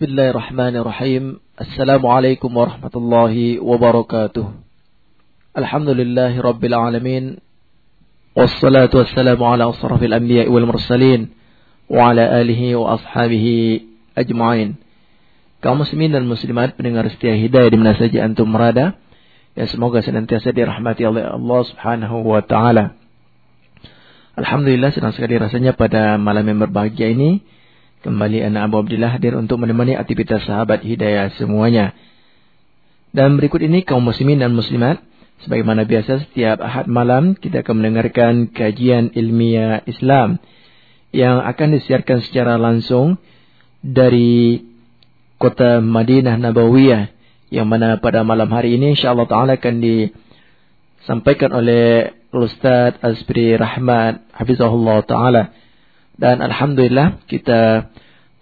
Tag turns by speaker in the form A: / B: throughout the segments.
A: Bismillahirrahmanirrahim. Assalamualaikum warahmatullahi wabarakatuh. Alhamdulillahi rabbil alamin. Wassalatu wassalamu ala asrafil anbiya wal mursalin. Wa ala alihi wa ashabihi ajma'in. Kaum muslimin dan muslimat pendengar setia hidayah di mana saja antum berada. Ya semoga senantiasa dirahmati oleh Allah subhanahu wa ta'ala. Alhamdulillah senang sekali rasanya pada malam yang berbahagia ini Kembali anak Abu Abdillah hadir untuk menemani aktivitas sahabat hidayah semuanya. Dan berikut ini kaum muslimin dan muslimat. Sebagaimana biasa setiap ahad malam kita akan mendengarkan kajian ilmiah Islam. Yang akan disiarkan secara langsung dari kota Madinah Nabawiyah. Yang mana pada malam hari ini insyaAllah ta'ala akan disampaikan oleh Ustaz Asbri Rahmat Hafizahullah Ta'ala. Dan Alhamdulillah kita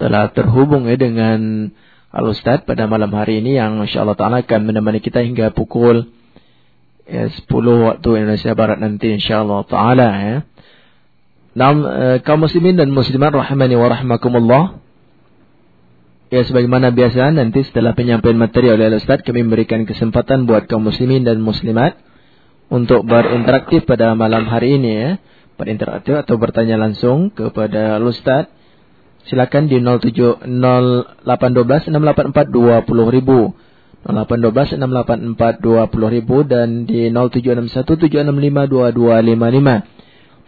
A: telah terhubung ya dengan Al Ustadz pada malam hari ini yang Masya Allah Ta'ala akan menemani kita hingga pukul ya, 10 waktu Indonesia Barat nanti Insya Allah Ta'ala ya. Nah, kaum muslimin dan muslimat rahimani wa rahmakumullah. Ya sebagaimana biasa nanti setelah penyampaian materi oleh Al Ustadz kami memberikan kesempatan buat kaum muslimin dan muslimat untuk berinteraktif pada malam hari ini ya berinteraktif atau bertanya langsung kepada Ustaz, silakan di 07 0812 684 20 ribu. 0812 684 20 ribu dan di 0761 765 2255.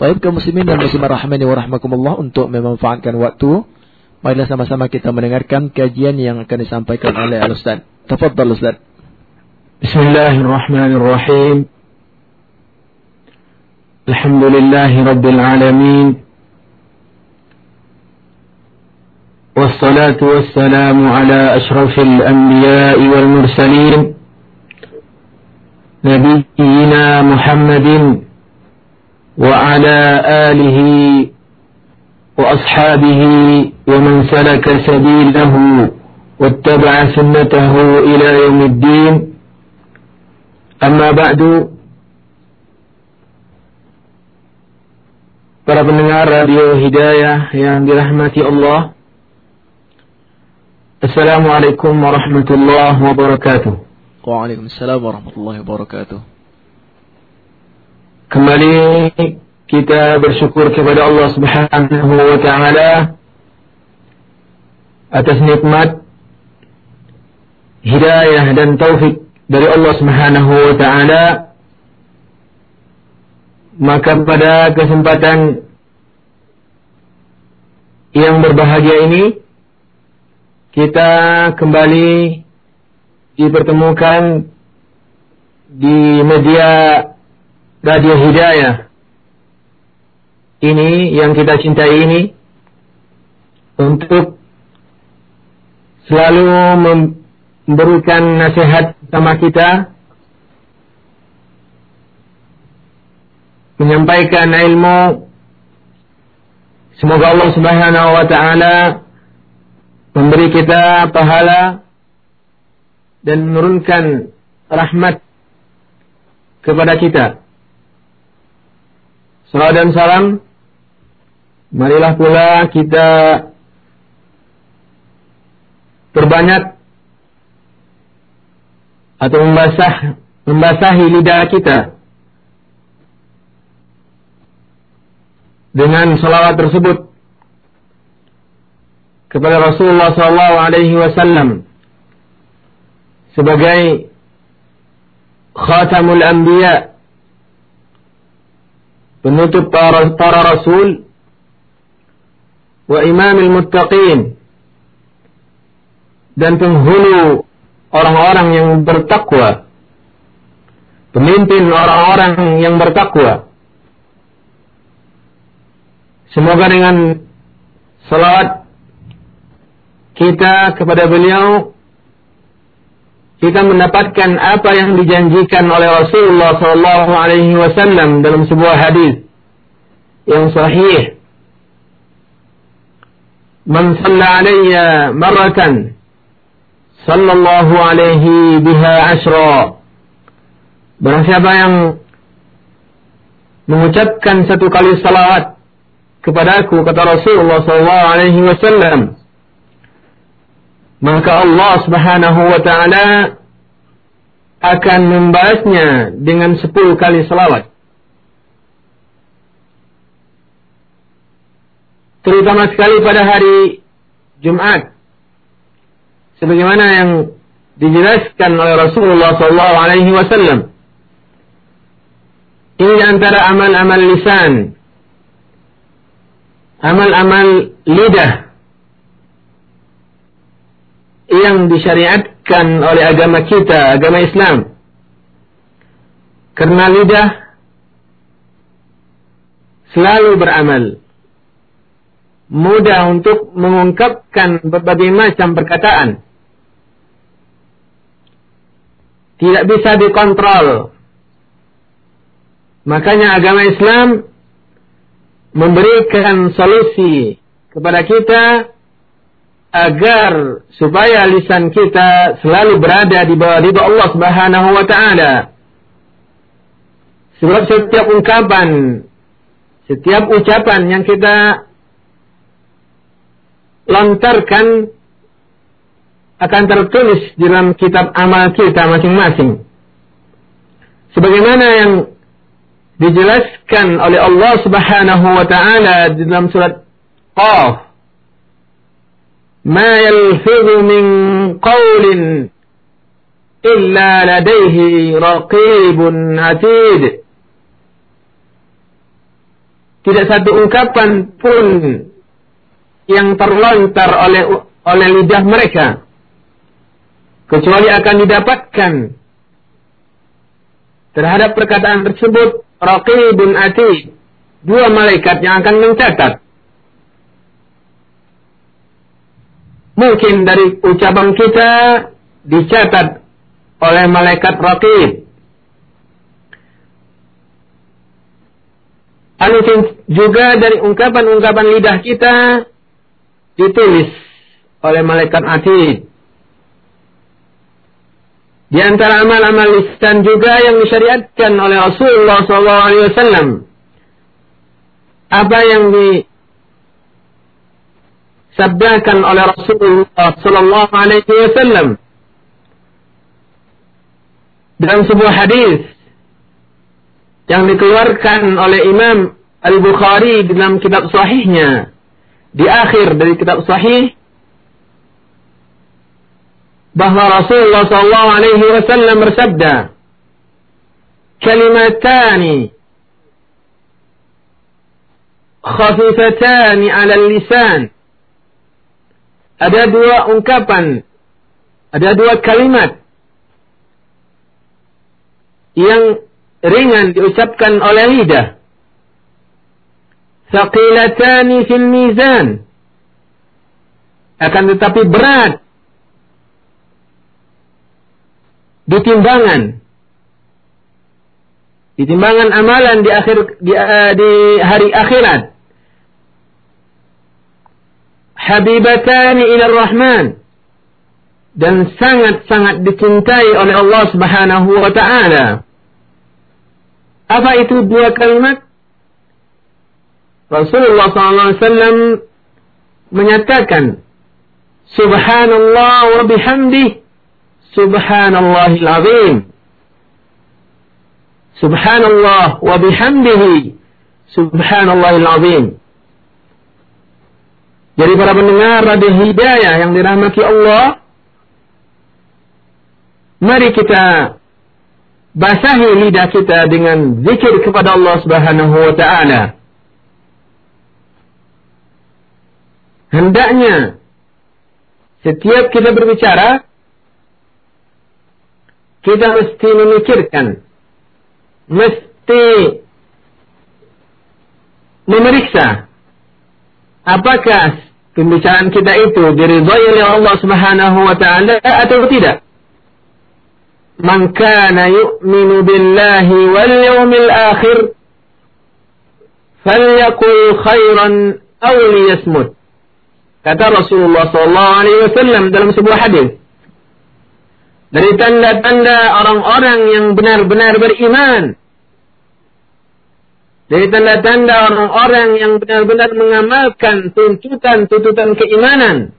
A: Baik kaum muslimin dan muslimah rahmani wa rahmakumullah untuk memanfaatkan waktu. Marilah sama-sama kita mendengarkan kajian yang akan disampaikan oleh Al-Ustaz. Tafadhal Ustaz.
B: Bismillahirrahmanirrahim. الحمد لله رب العالمين والصلاة والسلام على أشرف الأنبياء والمرسلين نبينا محمد وعلى آله وأصحابه ومن سلك سبيله واتبع سنته إلى يوم الدين. أما بعد para pendengar radio Hidayah yang dirahmati Allah. Assalamualaikum warahmatullahi wabarakatuh.
A: Waalaikumsalam warahmatullahi wabarakatuh.
B: Kembali kita bersyukur kepada Allah Subhanahu wa taala atas nikmat hidayah dan taufik dari Allah Subhanahu wa taala maka pada kesempatan yang berbahagia ini kita kembali dipertemukan di media Radio Hidayah. Ini yang kita cintai ini untuk selalu memberikan nasihat sama kita menyampaikan ilmu. Semoga Allah Subhanahu wa taala memberi kita pahala dan menurunkan rahmat kepada kita. Salam dan salam marilah pula kita perbanyak atau membasah membasahi lidah kita dengan salawat tersebut kepada Rasulullah sallallahu alaihi wasallam sebagai khatamul anbiya penutup para, para rasul wa imamil muttaqin dan penghulu orang-orang yang bertakwa pemimpin orang-orang yang bertakwa Semoga dengan salawat kita kepada beliau kita mendapatkan apa yang dijanjikan oleh Rasulullah sallallahu alaihi wasallam dalam sebuah hadis yang sahih. Man shalla alayya marratan sallallahu alaihi biha ashra. Barang siapa yang mengucapkan satu kali salawat kepadaku kata Rasulullah sallallahu alaihi wasallam maka Allah Subhanahu wa taala akan membalasnya dengan sepuluh kali selawat. Terutama sekali pada hari Jumat. Sebagaimana yang dijelaskan oleh Rasulullah SAW. Alaihi Wasallam. Ini antara amal-amal lisan, amal-amal lidah yang disyariatkan oleh agama kita, agama Islam. Karena lidah selalu beramal. Mudah untuk mengungkapkan berbagai macam perkataan. Tidak bisa dikontrol. Makanya agama Islam memberikan solusi kepada kita agar supaya lisan kita selalu berada di bawah ridha Allah Subhanahu wa taala. Sebab setiap ungkapan, setiap ucapan yang kita lontarkan akan tertulis di dalam kitab amal kita masing-masing. Sebagaimana yang dijelaskan oleh Allah Subhanahu wa taala di dalam surat Qaf ما يلفظ من قول إلا لديه رقيب عتيد tidak satu ungkapan pun yang terlontar oleh oleh lidah mereka kecuali akan didapatkan terhadap perkataan tersebut raqibun atid dua malaikat yang akan mencatat mungkin dari ucapan kita dicatat oleh malaikat rakib. Mungkin juga dari ungkapan-ungkapan lidah kita ditulis oleh malaikat atid. Di antara amal-amal lisan juga yang disyariatkan oleh Rasulullah SAW. Apa yang di disabdakan oleh Rasulullah sallallahu alaihi wasallam dalam sebuah hadis yang dikeluarkan oleh Imam Al-Bukhari dalam kitab sahihnya di akhir dari kitab sahih bahwa Rasulullah Shallallahu Alaihi Wasallam bersabda, kalimatani khafifatani ala lisan. Ada dua ungkapan, ada dua kalimat yang ringan diucapkan oleh lidah. Saqilatani fil mizan. Akan tetapi berat di timbangan. Di timbangan amalan di akhir di, uh, di hari akhirat habibatani ila rahman dan sangat-sangat dicintai oleh Allah Subhanahu wa taala. Apa itu dua kalimat? Rasulullah SAW menyatakan Subhanallah wa bihamdi Subhanallahil azim. Subhanallah wa bihamdihi. Subhanallahil azim. Jadi para pendengar radio hidayah yang dirahmati Allah, mari kita basahi lidah kita dengan zikir kepada Allah Subhanahu wa taala. Hendaknya setiap kita berbicara kita mesti memikirkan mesti memeriksa apakah pembicaraan kita itu diridhai oleh Allah Subhanahu wa taala atau tidak? Man kana yu'minu billahi wal yawmil akhir falyaqul khairan aw liyasmut. Kata Rasulullah sallallahu alaihi wasallam dalam sebuah hadis. Dari tanda-tanda orang-orang yang benar-benar beriman dari tanda-tanda orang-orang yang benar-benar mengamalkan tuntutan-tuntutan keimanan.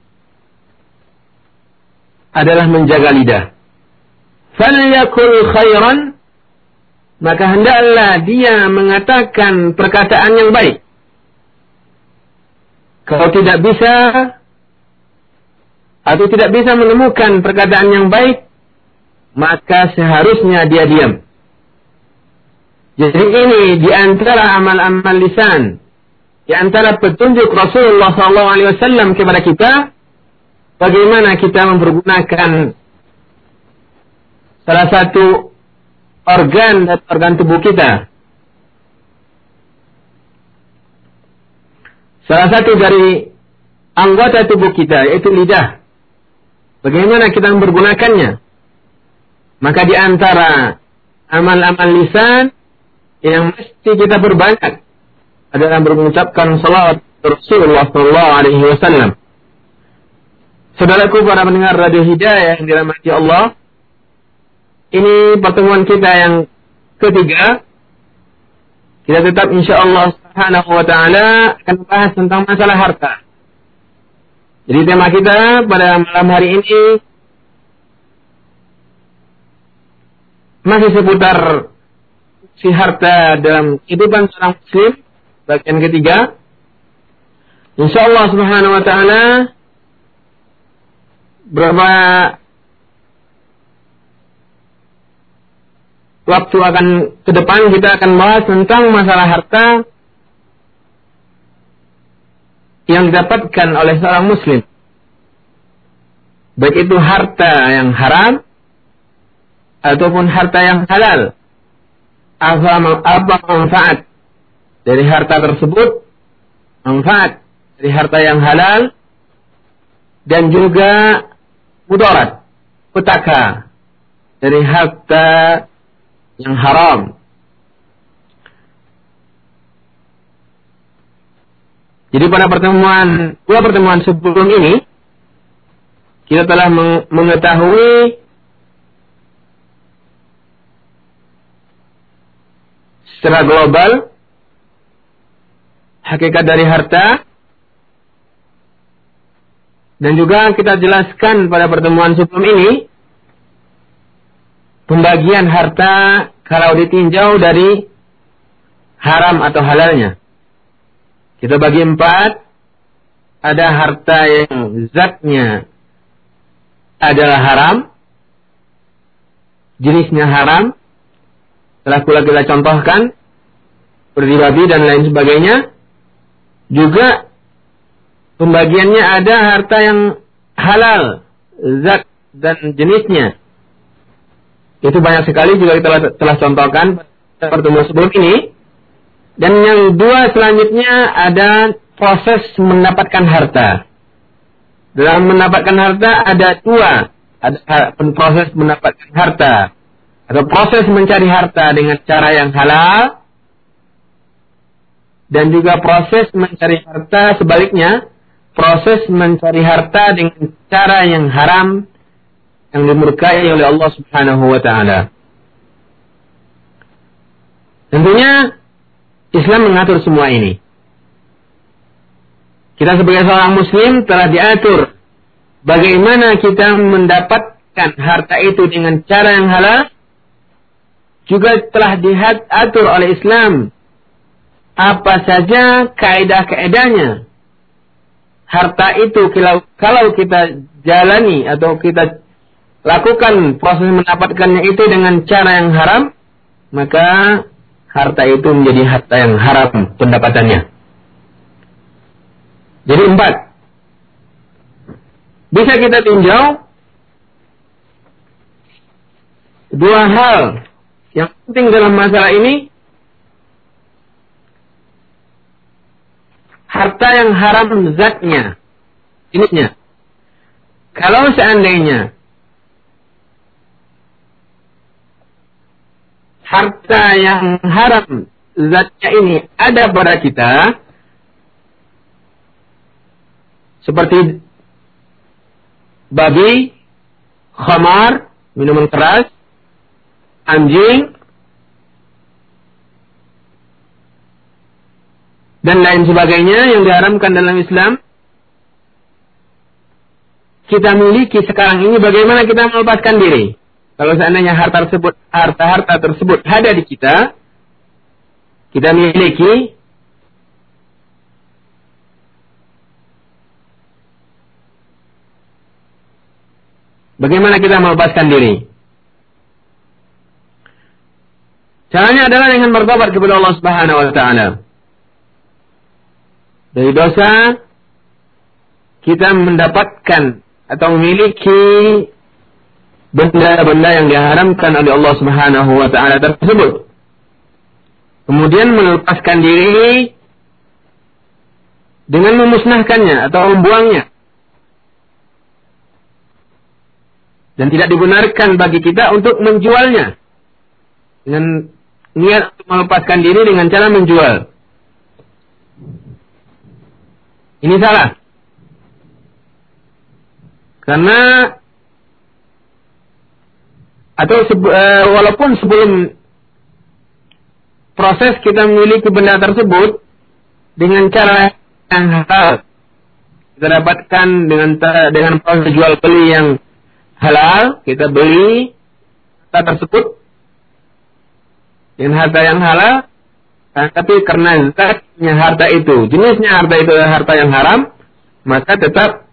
B: adalah menjaga lidah. Falyakul khairan maka hendaklah dia mengatakan perkataan yang baik. Kalau tidak bisa atau tidak bisa menemukan perkataan yang baik, maka seharusnya dia diam. Jadi ini di antara amal-amal lisan, di antara petunjuk Rasulullah SAW kepada kita, bagaimana kita mempergunakan salah satu organ dan organ tubuh kita. Salah satu dari anggota tubuh kita yaitu lidah. Bagaimana kita mempergunakannya? Maka di antara amal-amal lisan yang mesti kita berbanyak adalah mengucapkan salawat Rasulullah Sallallahu Alaihi Wasallam. Saudaraku para pendengar radio Hidayah yang dirahmati Allah, ini pertemuan kita yang ketiga. Kita tetap insya Allah Subhanahu wa taala akan membahas tentang masalah harta. Jadi tema kita pada malam hari ini masih seputar si harta dalam kehidupan seorang muslim bagian ketiga. Insya Allah Subhanahu wa taala berapa waktu akan ke depan kita akan bahas tentang masalah harta yang didapatkan oleh seorang muslim. Baik itu harta yang haram ataupun harta yang halal. Apa, apa manfaat dari harta tersebut? Manfaat dari harta yang halal dan juga mudarat, petaka dari harta yang haram. Jadi pada pertemuan dua pertemuan sebelum ini kita telah mengetahui secara global hakikat dari harta dan juga kita jelaskan pada pertemuan sebelum ini pembagian harta kalau ditinjau dari haram atau halalnya. Kita bagi empat. Ada harta yang zatnya adalah haram. Jenisnya haram. Telah kita contohkan. Seperti babi dan lain sebagainya. Juga pembagiannya ada harta yang halal. Zat dan jenisnya itu banyak sekali juga kita telah, telah contohkan pertemuan sebelum ini. Dan yang dua selanjutnya ada proses mendapatkan harta. Dalam mendapatkan harta ada dua. Ada proses mendapatkan harta. Atau proses mencari harta dengan cara yang halal. Dan juga proses mencari harta sebaliknya. Proses mencari harta dengan cara yang haram yang dimurkai oleh Allah Subhanahu wa taala. Tentunya Islam mengatur semua ini. Kita sebagai seorang muslim telah diatur bagaimana kita mendapatkan harta itu dengan cara yang halal juga telah diatur oleh Islam apa saja kaidah-kaidahnya harta itu kalau kita jalani atau kita lakukan proses mendapatkannya itu dengan cara yang haram, maka harta itu menjadi harta yang haram pendapatannya. Jadi empat. Bisa kita tinjau dua hal yang penting dalam masalah ini. Harta yang haram zatnya, jenisnya. Kalau seandainya harta yang haram zatnya ini ada pada kita seperti babi, khamar, minuman keras, anjing, dan lain sebagainya yang diharamkan dalam Islam, kita miliki sekarang ini bagaimana kita melepaskan diri. Kalau seandainya harta tersebut, harta-harta tersebut ada di kita, kita miliki, bagaimana kita melepaskan diri? Caranya adalah dengan bertobat kepada Allah Subhanahu wa taala. Dari dosa kita mendapatkan atau memiliki benda-benda yang diharamkan oleh Allah Subhanahu wa taala tersebut. Kemudian melepaskan diri dengan memusnahkannya atau membuangnya. Dan tidak dibenarkan bagi kita untuk menjualnya. Dengan niat untuk melepaskan diri dengan cara menjual. Ini salah. Karena atau uh, walaupun sebelum proses kita memiliki benda tersebut dengan cara yang halal kita dapatkan dengan dengan proses jual beli yang halal kita beli harta tersebut dengan harta yang halal tapi karena zatnya harta itu jenisnya harta itu adalah harta yang haram maka tetap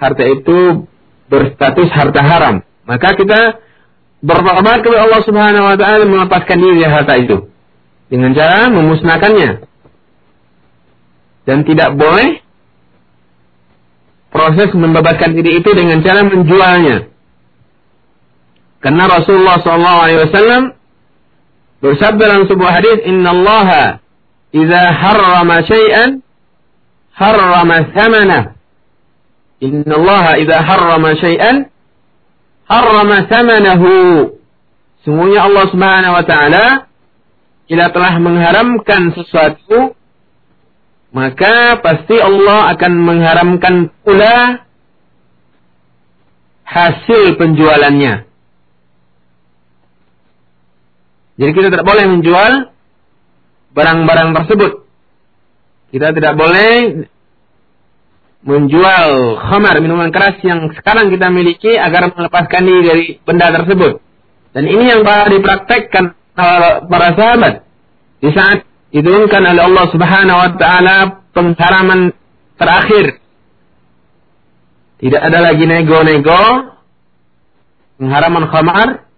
B: harta itu berstatus harta haram maka kita bertobat kepada Allah Subhanahu wa taala melepaskan diri dari harta itu dengan cara memusnahkannya. Dan tidak boleh proses membebaskan diri itu dengan cara menjualnya. Karena Rasulullah SAW bersabda dalam sebuah hadis, Inna Allah idza harrama syai'an harrama thamana. Inna Allah idza harrama syai'an harrama thamanahu. Sungguhnya Allah Subhanahu wa taala bila telah mengharamkan sesuatu maka pasti Allah akan mengharamkan pula hasil penjualannya. Jadi kita tidak boleh menjual barang-barang tersebut. Kita tidak boleh menjual khamar, minuman keras yang sekarang kita miliki agar melepaskan diri dari benda tersebut. Dan ini yang telah dipraktekkan para sahabat di saat diturunkan oleh Allah Subhanahu wa taala pengharaman terakhir. Tidak ada lagi nego-nego pengharaman khamar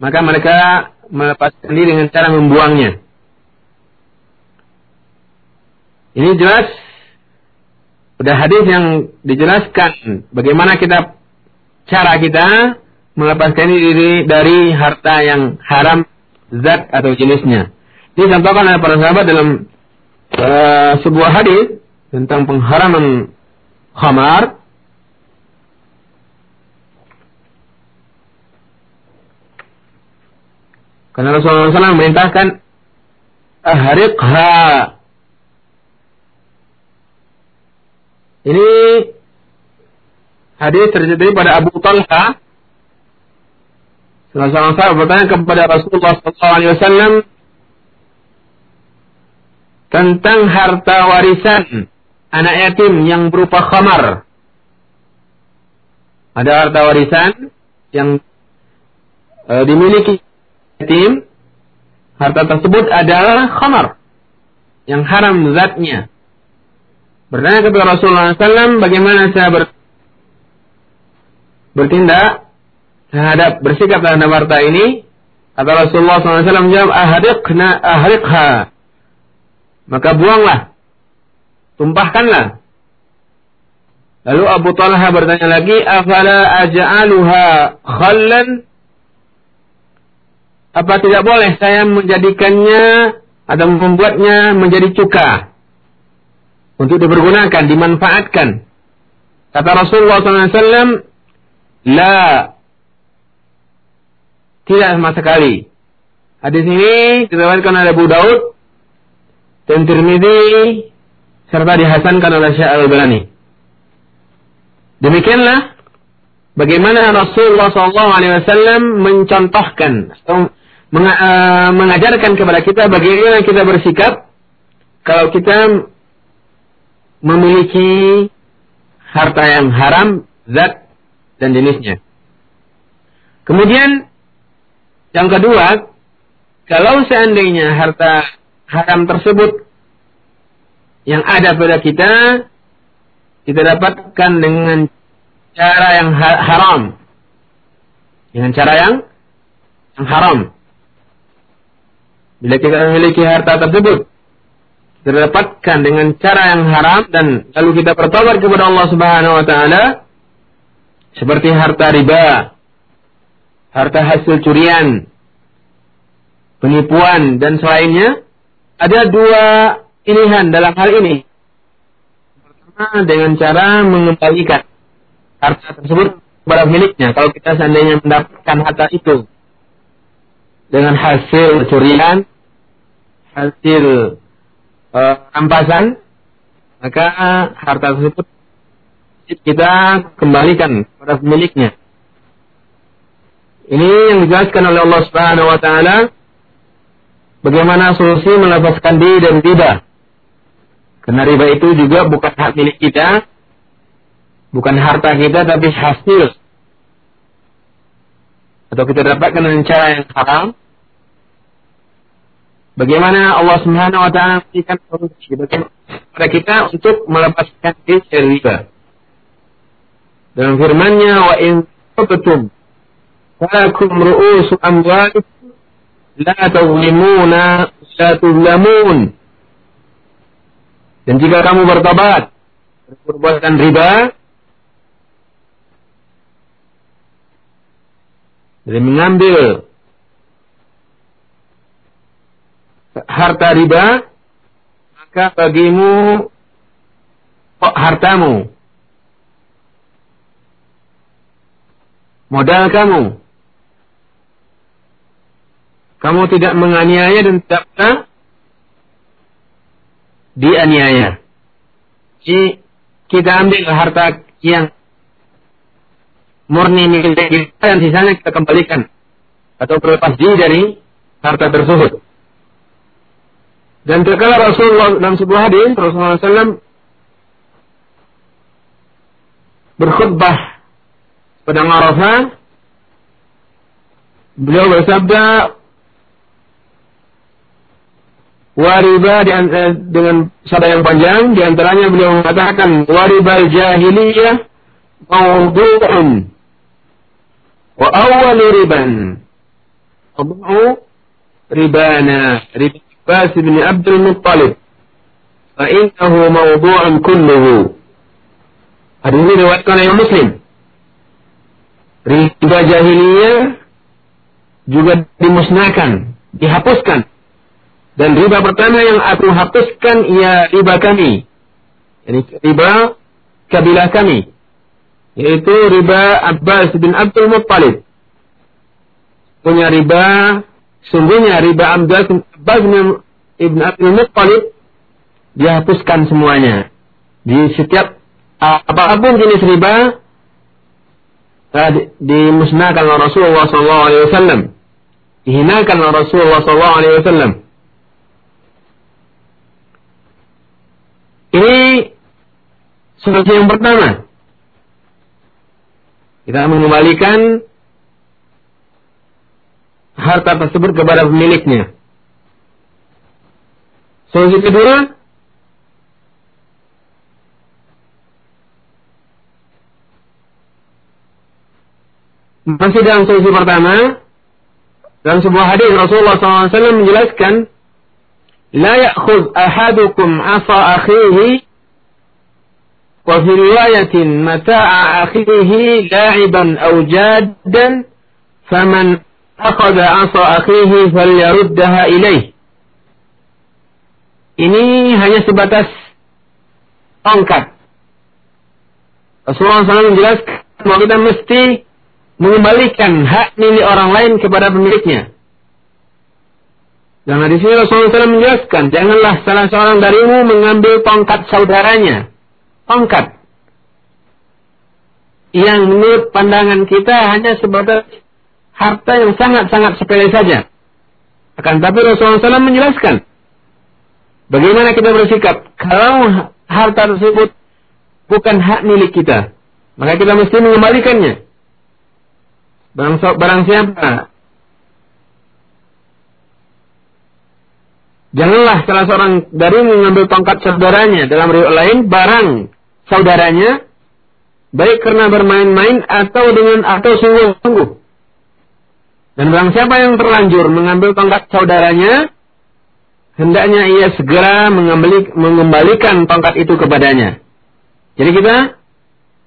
B: maka mereka melepaskan diri dengan cara membuangnya. Ini jelas Udah hadis yang dijelaskan bagaimana kita cara kita melepaskan diri dari harta yang haram zat atau jenisnya. Ini disampaikan oleh para sahabat dalam uh, sebuah hadis tentang pengharaman khamar. Karena Rasulullah SAW memerintahkan ahriqha Ini hadis terjadi pada Abu Talha. Seorang sahabat bertanya kepada Rasulullah SAW tentang harta warisan anak yatim yang berupa khamar. Ada harta warisan yang e, dimiliki yatim. Harta tersebut adalah khamar yang haram zatnya. Bertanya kepada Rasulullah SAW, bagaimana saya ber, bertindak terhadap bersikap terhadap harta ini? Kata Rasulullah SAW menjawab, ahriqna ahriqha. Maka buanglah. Tumpahkanlah. Lalu Abu Talha bertanya lagi, afala aja'aluha khallan? Apa tidak boleh saya menjadikannya atau membuatnya menjadi cuka? untuk dipergunakan, dimanfaatkan. Kata Rasulullah SAW, La, tidak sama sekali. Hadis ini diriwayatkan oleh Abu Daud dan Tirmidzi serta dihasankan oleh Syekh Al-Albani. Demikianlah bagaimana Rasulullah SAW mencontohkan mengajarkan kepada kita bagaimana kita bersikap kalau kita memiliki harta yang haram, zat dan jenisnya. Kemudian yang kedua, kalau seandainya harta haram tersebut yang ada pada kita kita dapatkan dengan cara yang haram. Dengan cara yang, yang haram. Bila kita memiliki harta tersebut, kita dapatkan dengan cara yang haram dan lalu kita bertobat kepada Allah Subhanahu wa taala seperti harta riba, harta hasil curian, penipuan dan selainnya, ada dua pilihan dalam hal ini. Pertama dengan cara mengembalikan harta tersebut kepada miliknya. Kalau kita seandainya mendapatkan harta itu dengan hasil curian, hasil uh, rampasan, maka harta tersebut kita kembalikan kepada pemiliknya. Ini yang dijelaskan oleh Allah Subhanahu wa taala bagaimana solusi melepaskan diri dari riba. Karena riba itu juga bukan hak milik kita, bukan harta kita, tapi hasil. Atau kita dapatkan dengan cara yang haram. Bagaimana Allah Subhanahu wa taala memberikan solusi kepada kita untuk melepaskan diri dari riba. Dalam firman-Nya wa in kuntum falakum ru'usu amwalikum la tazlimuna la tuzlamun. Dan jika kamu bertobat perbuatan riba dari mengambil harta riba maka bagimu oh, hartamu modal kamu kamu tidak menganiaya dan tidak dianiaya. Jadi kita ambil harta yang murni milik kita dan sisanya kita kembalikan atau berlepas diri dari harta tersebut. Dan terkala Rasulullah dalam sebuah hadis Rasulullah SAW berkhutbah pada Arafah beliau bersabda wariba eh, dengan sabda yang panjang di antaranya beliau mengatakan waribal jahiliyah mawdu'un wa awal riban. Abu ribana riba Abbas bin Abdul Muttalib. Fa innahu mawdu'un kulluhu. Hadis ini diriwayatkan oleh Muslim. Riba jahiliyah juga dimusnahkan dihapuskan. Dan riba pertama yang aku hapuskan ia riba kami. Ini riba kabilah kami. Yaitu riba Abbas bin Abdul Muttalib. Punya riba, sungguhnya riba Abbas bin Ibn Abdul Muttalib dihapuskan semuanya. Di setiap apa pun jenis riba dimusnahkan oleh Rasulullah SAW. Dihinakan oleh Rasulullah SAW. Ini solusi yang pertama. Kita mengembalikan harta tersebut kepada pemiliknya. Solusi kedua, masih dalam solusi pertama, dalam sebuah hadis Rasulullah SAW menjelaskan لا يأخذ أحدكم عصا أخيه وفي رواية متاع أخيه لاعبا أو جادا فمن أخذ عصا أخيه فليردها إليه Ini hanya sebatas tongkat. Rasulullah SAW menjelaskan bahwa kita mesti mengembalikan hak milik orang lain kepada pemiliknya. Dan di sini Rasulullah SAW menjelaskan, janganlah salah seorang darimu mengambil tongkat saudaranya. Tongkat. Yang menurut pandangan kita hanya sebatas harta yang sangat-sangat sepele saja. Akan tapi Rasulullah SAW menjelaskan, bagaimana kita bersikap. Kalau harta tersebut bukan hak milik kita. Maka kita mesti mengembalikannya. Barang, barang siapa Janganlah salah seorang dari mengambil tongkat saudaranya dalam riwayat lain barang saudaranya baik karena bermain-main atau dengan atau sungguh-sungguh. Dan barang siapa yang terlanjur mengambil tongkat saudaranya hendaknya ia segera mengembalikan tongkat itu kepadanya. Jadi kita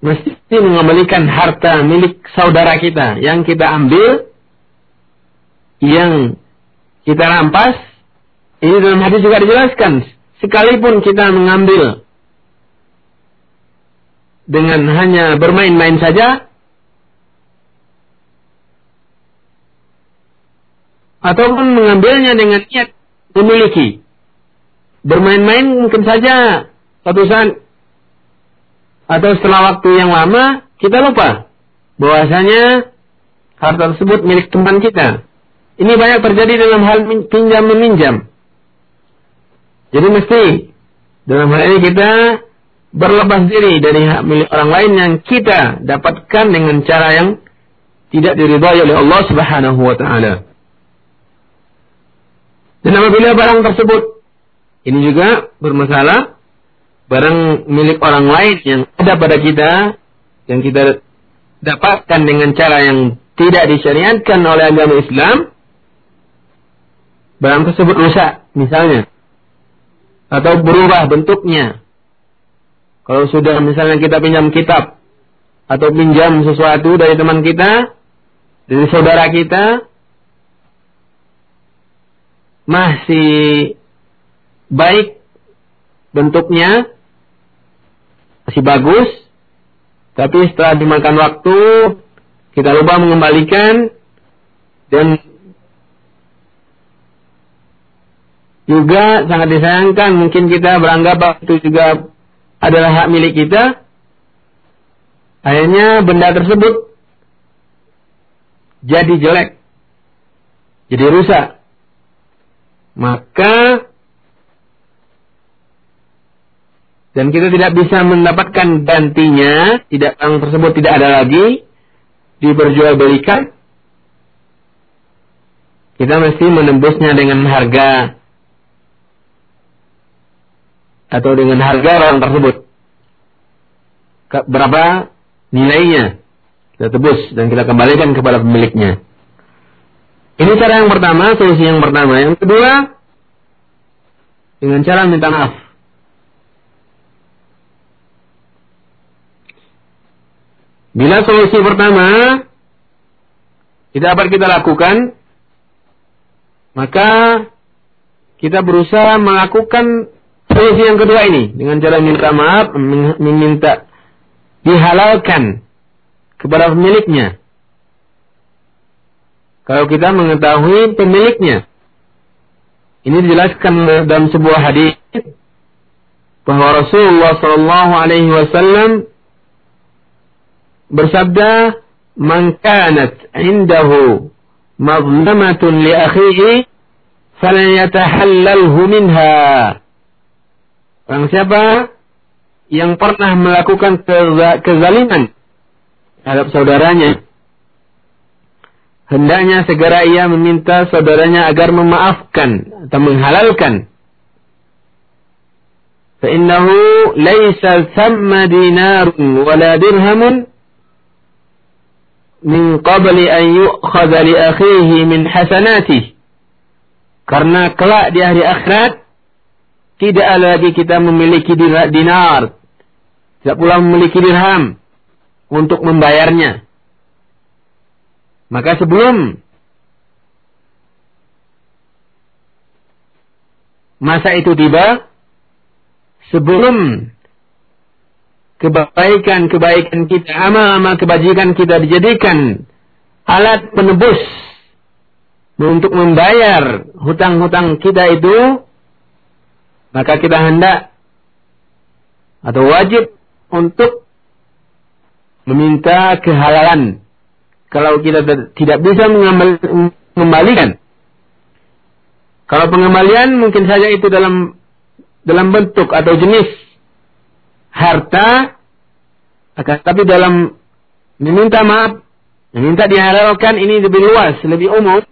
B: mesti mengembalikan harta milik saudara kita yang kita ambil yang kita rampas ini dalam hadis juga dijelaskan. Sekalipun kita mengambil dengan hanya bermain-main saja, ataupun mengambilnya dengan niat memiliki. Bermain-main mungkin saja satu saat atau setelah waktu yang lama kita lupa bahwasanya harta tersebut milik teman kita. Ini banyak terjadi dalam hal pinjam meminjam. Jadi mesti dalam hal ini kita berlepas diri dari hak milik orang lain yang kita dapatkan dengan cara yang tidak diridhai oleh Allah Subhanahu wa taala. Dan apabila barang tersebut ini juga bermasalah barang milik orang lain yang ada pada kita yang kita dapatkan dengan cara yang tidak disyariatkan oleh agama Islam barang tersebut rusak misalnya atau berubah bentuknya. Kalau sudah misalnya kita pinjam kitab atau pinjam sesuatu dari teman kita, dari saudara kita, masih baik bentuknya, masih bagus, tapi setelah dimakan waktu, kita lupa mengembalikan dan juga sangat disayangkan mungkin kita beranggap itu juga adalah hak milik kita akhirnya benda tersebut jadi jelek jadi rusak. Maka dan kita tidak bisa mendapatkan gantinya tidak yang tersebut tidak ada lagi diperjualbelikan kita mesti menembusnya dengan harga atau dengan harga orang tersebut. Berapa nilainya? Kita tebus dan kita kembalikan kepada pemiliknya. Ini cara yang pertama, solusi yang pertama. Yang kedua, dengan cara minta maaf. Bila solusi pertama tidak dapat kita lakukan, maka kita berusaha melakukan Solusi yang kedua ini dengan cara minta maaf, meminta dihalalkan kepada pemiliknya. Kalau kita mengetahui pemiliknya. Ini dijelaskan dalam sebuah hadis bahwa Rasulullah Shallallahu Alaihi Wasallam bersabda, "Man kanat indahu mazlamatun li akhihi, falan yatahallalhu minha." Orang siapa yang pernah melakukan kezaliman terhadap saudaranya, hendaknya segera ia meminta saudaranya agar memaafkan atau menghalalkan. فإنه ليس ثم دينار ولا درهم من قبل أن يؤخذ لأخيه من حسناته karena kelak di hari akhirat tidak lagi kita memiliki dinar. Tidak pula memiliki dirham untuk membayarnya. Maka sebelum masa itu tiba, sebelum kebaikan-kebaikan kita, amal-amal kebajikan kita dijadikan alat penebus untuk membayar hutang-hutang kita itu, maka kita hendak atau wajib untuk meminta kehalalan. Kalau kita tidak bisa mengembalikan. Kalau pengembalian mungkin saja itu dalam dalam bentuk atau jenis harta Akan tapi dalam meminta maaf, meminta dihalalkan ini lebih luas, lebih umum.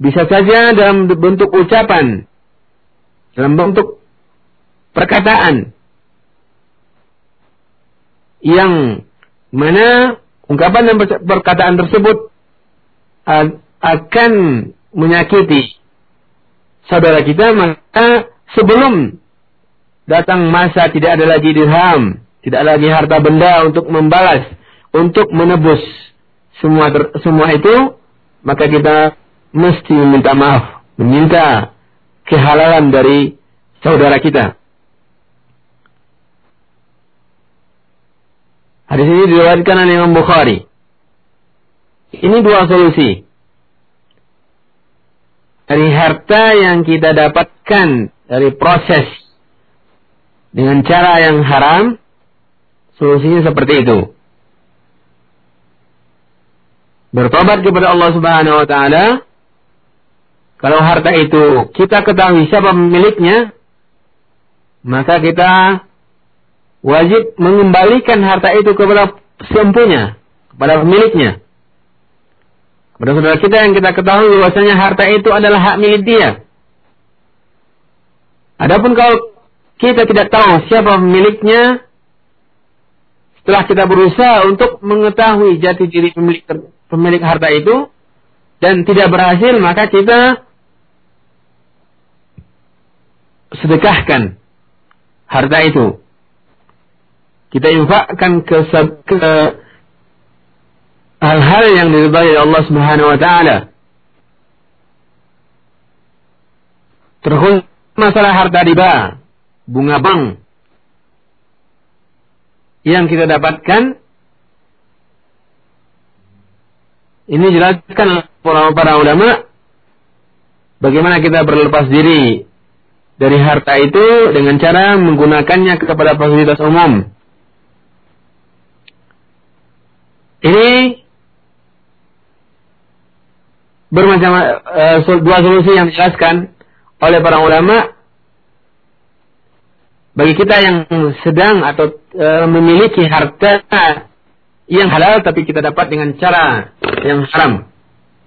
B: Bisa saja dalam bentuk ucapan, dalam bentuk perkataan yang mana ungkapan dan perkataan tersebut akan menyakiti saudara kita maka sebelum datang masa tidak ada lagi dirham, tidak lagi harta benda untuk membalas, untuk menebus semua semua itu, maka kita mesti meminta maaf, meminta kehalalan dari saudara kita. Hadis ini diriwayatkan oleh Imam Bukhari. Ini dua solusi. Dari harta yang kita dapatkan dari proses dengan cara yang haram, solusinya seperti itu. Bertobat kepada Allah Subhanahu wa taala. Kalau harta itu kita ketahui siapa pemiliknya, maka kita wajib mengembalikan harta itu kepada sempunya, kepada pemiliknya. Kepada saudara kita yang kita ketahui bahwasanya harta itu adalah hak milik dia. Adapun kalau kita tidak tahu siapa pemiliknya, setelah kita berusaha untuk mengetahui jati diri pemilik pemilik harta itu dan tidak berhasil, maka kita sedekahkan harta itu kita infakkan ke, hal-hal yang diridhai Allah Subhanahu wa taala. Terkhusus masalah harta riba, bunga bank yang kita dapatkan ini jelaskan para, para ulama bagaimana kita berlepas diri dari harta itu dengan cara menggunakannya kepada fasilitas umum. Ini bermacam uh, dua solusi yang dijelaskan oleh para ulama bagi kita yang sedang atau uh, memiliki harta yang halal tapi kita dapat dengan cara yang haram.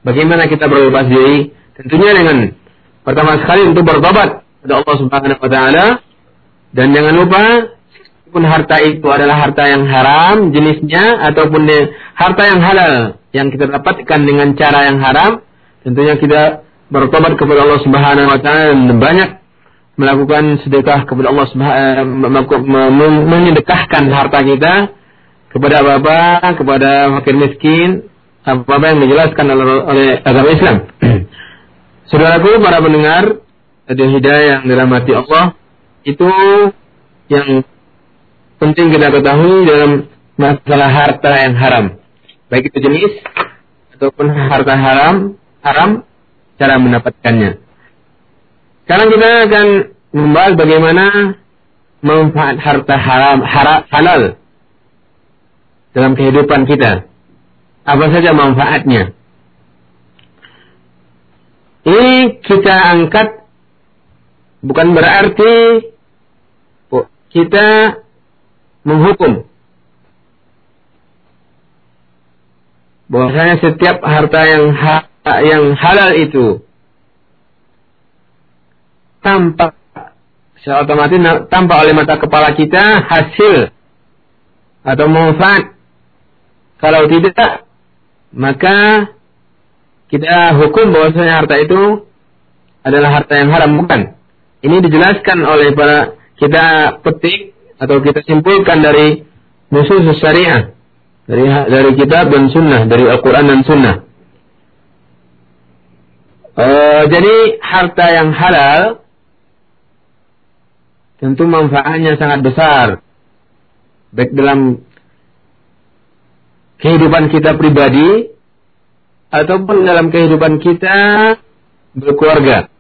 B: Bagaimana kita berlepas diri? Tentunya dengan pertama sekali untuk bertobat kepada Allah Subhanahu wa taala dan jangan lupa meskipun harta itu adalah harta yang haram jenisnya ataupun harta yang halal yang kita dapatkan dengan cara yang haram tentunya kita bertobat kepada Allah Subhanahu wa taala dan banyak melakukan sedekah kepada Allah Subhanahu menyedekahkan harta kita kepada bapak, kepada fakir miskin, apa-apa yang dijelaskan oleh agama Islam. Saudaraku para pendengar, ada hidayah yang dirahmati Allah itu yang penting kita ketahui dalam masalah harta yang haram. Baik itu jenis ataupun harta haram, haram cara mendapatkannya. Sekarang kita akan membahas bagaimana manfaat harta haram, haram halal dalam kehidupan kita. Apa saja manfaatnya? Ini kita angkat bukan berarti kita menghukum bahwasanya setiap harta yang yang halal itu tampak secara otomatis tampak oleh mata kepala kita hasil atau manfaat. Kalau tidak, maka kita hukum bahwasanya harta itu adalah harta yang haram bukan. Ini dijelaskan oleh para kita petik atau kita simpulkan dari musuh syariah. Dari dari kitab dan sunnah dari Al-Quran dan sunnah. Uh, jadi harta yang halal tentu manfaatnya sangat besar. Baik dalam kehidupan kita pribadi ataupun dalam kehidupan kita berkeluarga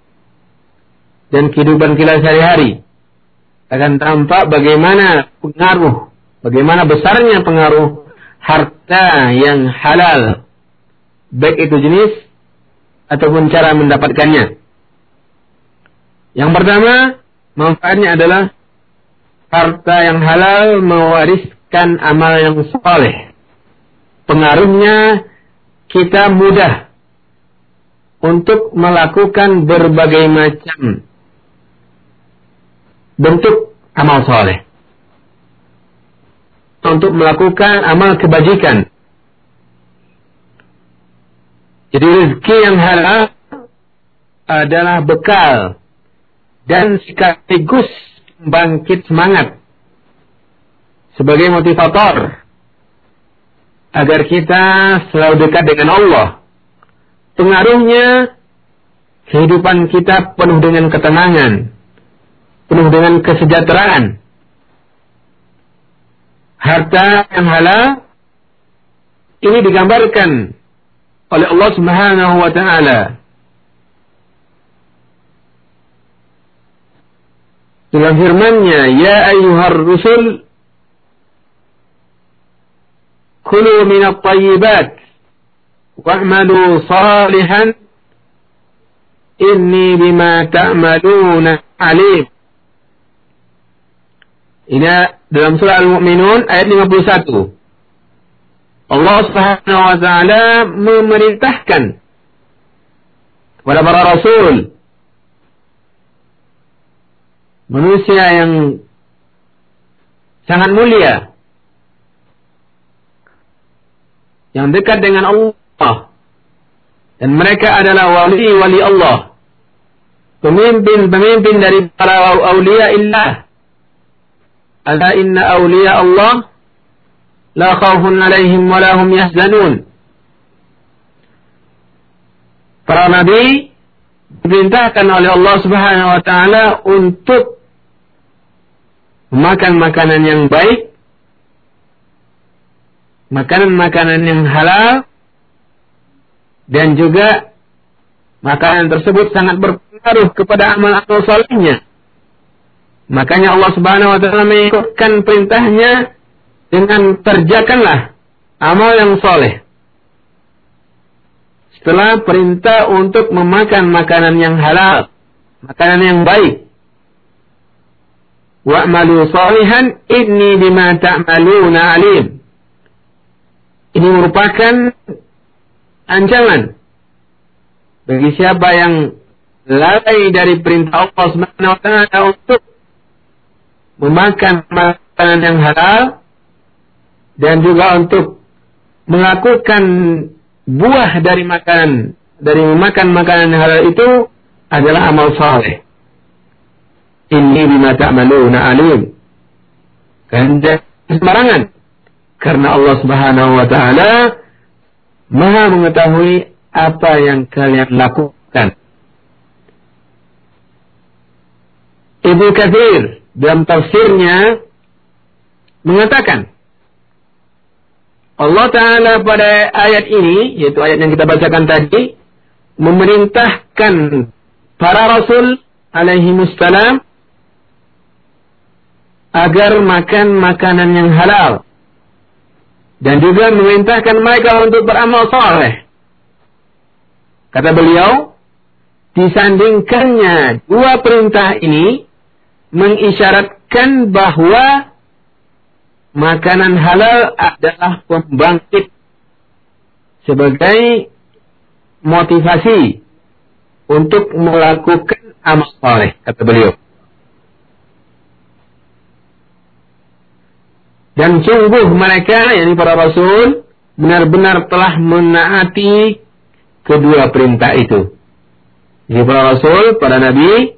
B: dan kehidupan kita sehari-hari akan tampak bagaimana pengaruh, bagaimana besarnya pengaruh harta yang halal, baik itu jenis ataupun cara mendapatkannya. Yang pertama, manfaatnya adalah harta yang halal mewariskan amal yang soleh. Pengaruhnya kita mudah untuk melakukan berbagai macam bentuk amal soleh. Untuk melakukan amal kebajikan. Jadi rezeki yang halal adalah bekal dan sekaligus bangkit semangat sebagai motivator agar kita selalu dekat dengan Allah. Pengaruhnya kehidupan kita penuh dengan ketenangan, penuh dengan kesejahteraan. Harta yang halal ini digambarkan oleh Allah Subhanahu wa taala dalam firman-Nya, "Ya ayyuhar rusul, kulu min at-tayyibat wa'malu salihan inni bima ta'maluna alim." Ini dalam surah Al-Mu'minun ayat 51. Allah Subhanahu wa taala memerintahkan kepada para rasul manusia yang sangat mulia yang dekat dengan Allah dan mereka adalah wali-wali Allah pemimpin-pemimpin dari para awliya illah ala inna awliya Allah la khawfun alaihim wa lahum yahzanun para nabi diperintahkan oleh Allah Subhanahu wa taala untuk memakan makanan yang baik, makanan-makanan yang halal dan juga makanan tersebut sangat berpengaruh kepada amal-amal solehnya. Makanya Allah Subhanahu wa taala mengikutkan perintahnya dengan kerjakanlah amal yang soleh setelah perintah untuk memakan makanan yang halal, makanan yang baik. Wa'malu salihan inni bima ta'maluna alim. Ini merupakan ancaman bagi siapa yang lalai dari perintah Allah Subhanahu wa taala untuk memakan makanan yang halal dan juga untuk melakukan buah dari makanan dari memakan makanan yang halal itu adalah amal saleh. Ini bima ta'maluna alim. Kehendak sembarangan. Karena Allah Subhanahu wa taala Maha mengetahui apa yang kalian lakukan. Ibu Kathir dalam tafsirnya mengatakan Allah Ta'ala pada ayat ini, yaitu ayat yang kita bacakan tadi, memerintahkan para Rasul alaihi musallam agar makan makanan yang halal. Dan juga memerintahkan mereka untuk beramal soleh. Kata beliau, disandingkannya dua perintah ini mengisyaratkan bahwa makanan halal adalah pembangkit sebagai motivasi untuk melakukan amal soleh, kata beliau. Dan sungguh mereka, yakni para rasul, benar-benar telah menaati kedua perintah itu. Jadi para rasul, para nabi,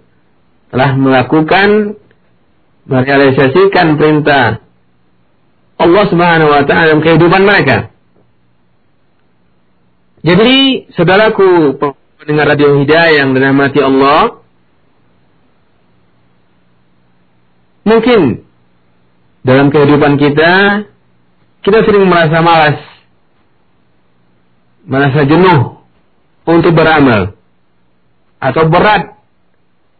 B: telah melakukan, merealisasikan perintah Allah Subhanahu wa taala dalam kehidupan mereka. Jadi, saudaraku pendengar radio Hidayah yang dirahmati Allah, mungkin dalam kehidupan kita kita sering merasa malas, merasa jenuh untuk beramal atau berat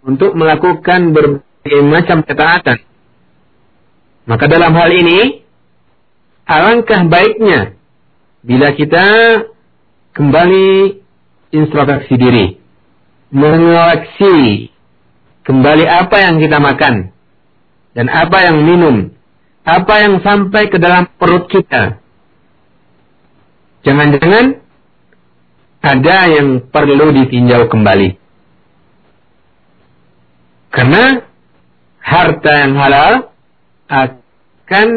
B: untuk melakukan berbagai macam ketaatan. Maka dalam hal ini alangkah baiknya bila kita kembali introspeksi diri, mengoreksi kembali apa yang kita makan, dan apa yang minum, apa yang sampai ke dalam perut kita. Jangan-jangan ada yang perlu ditinjau kembali. Karena harta yang halal akan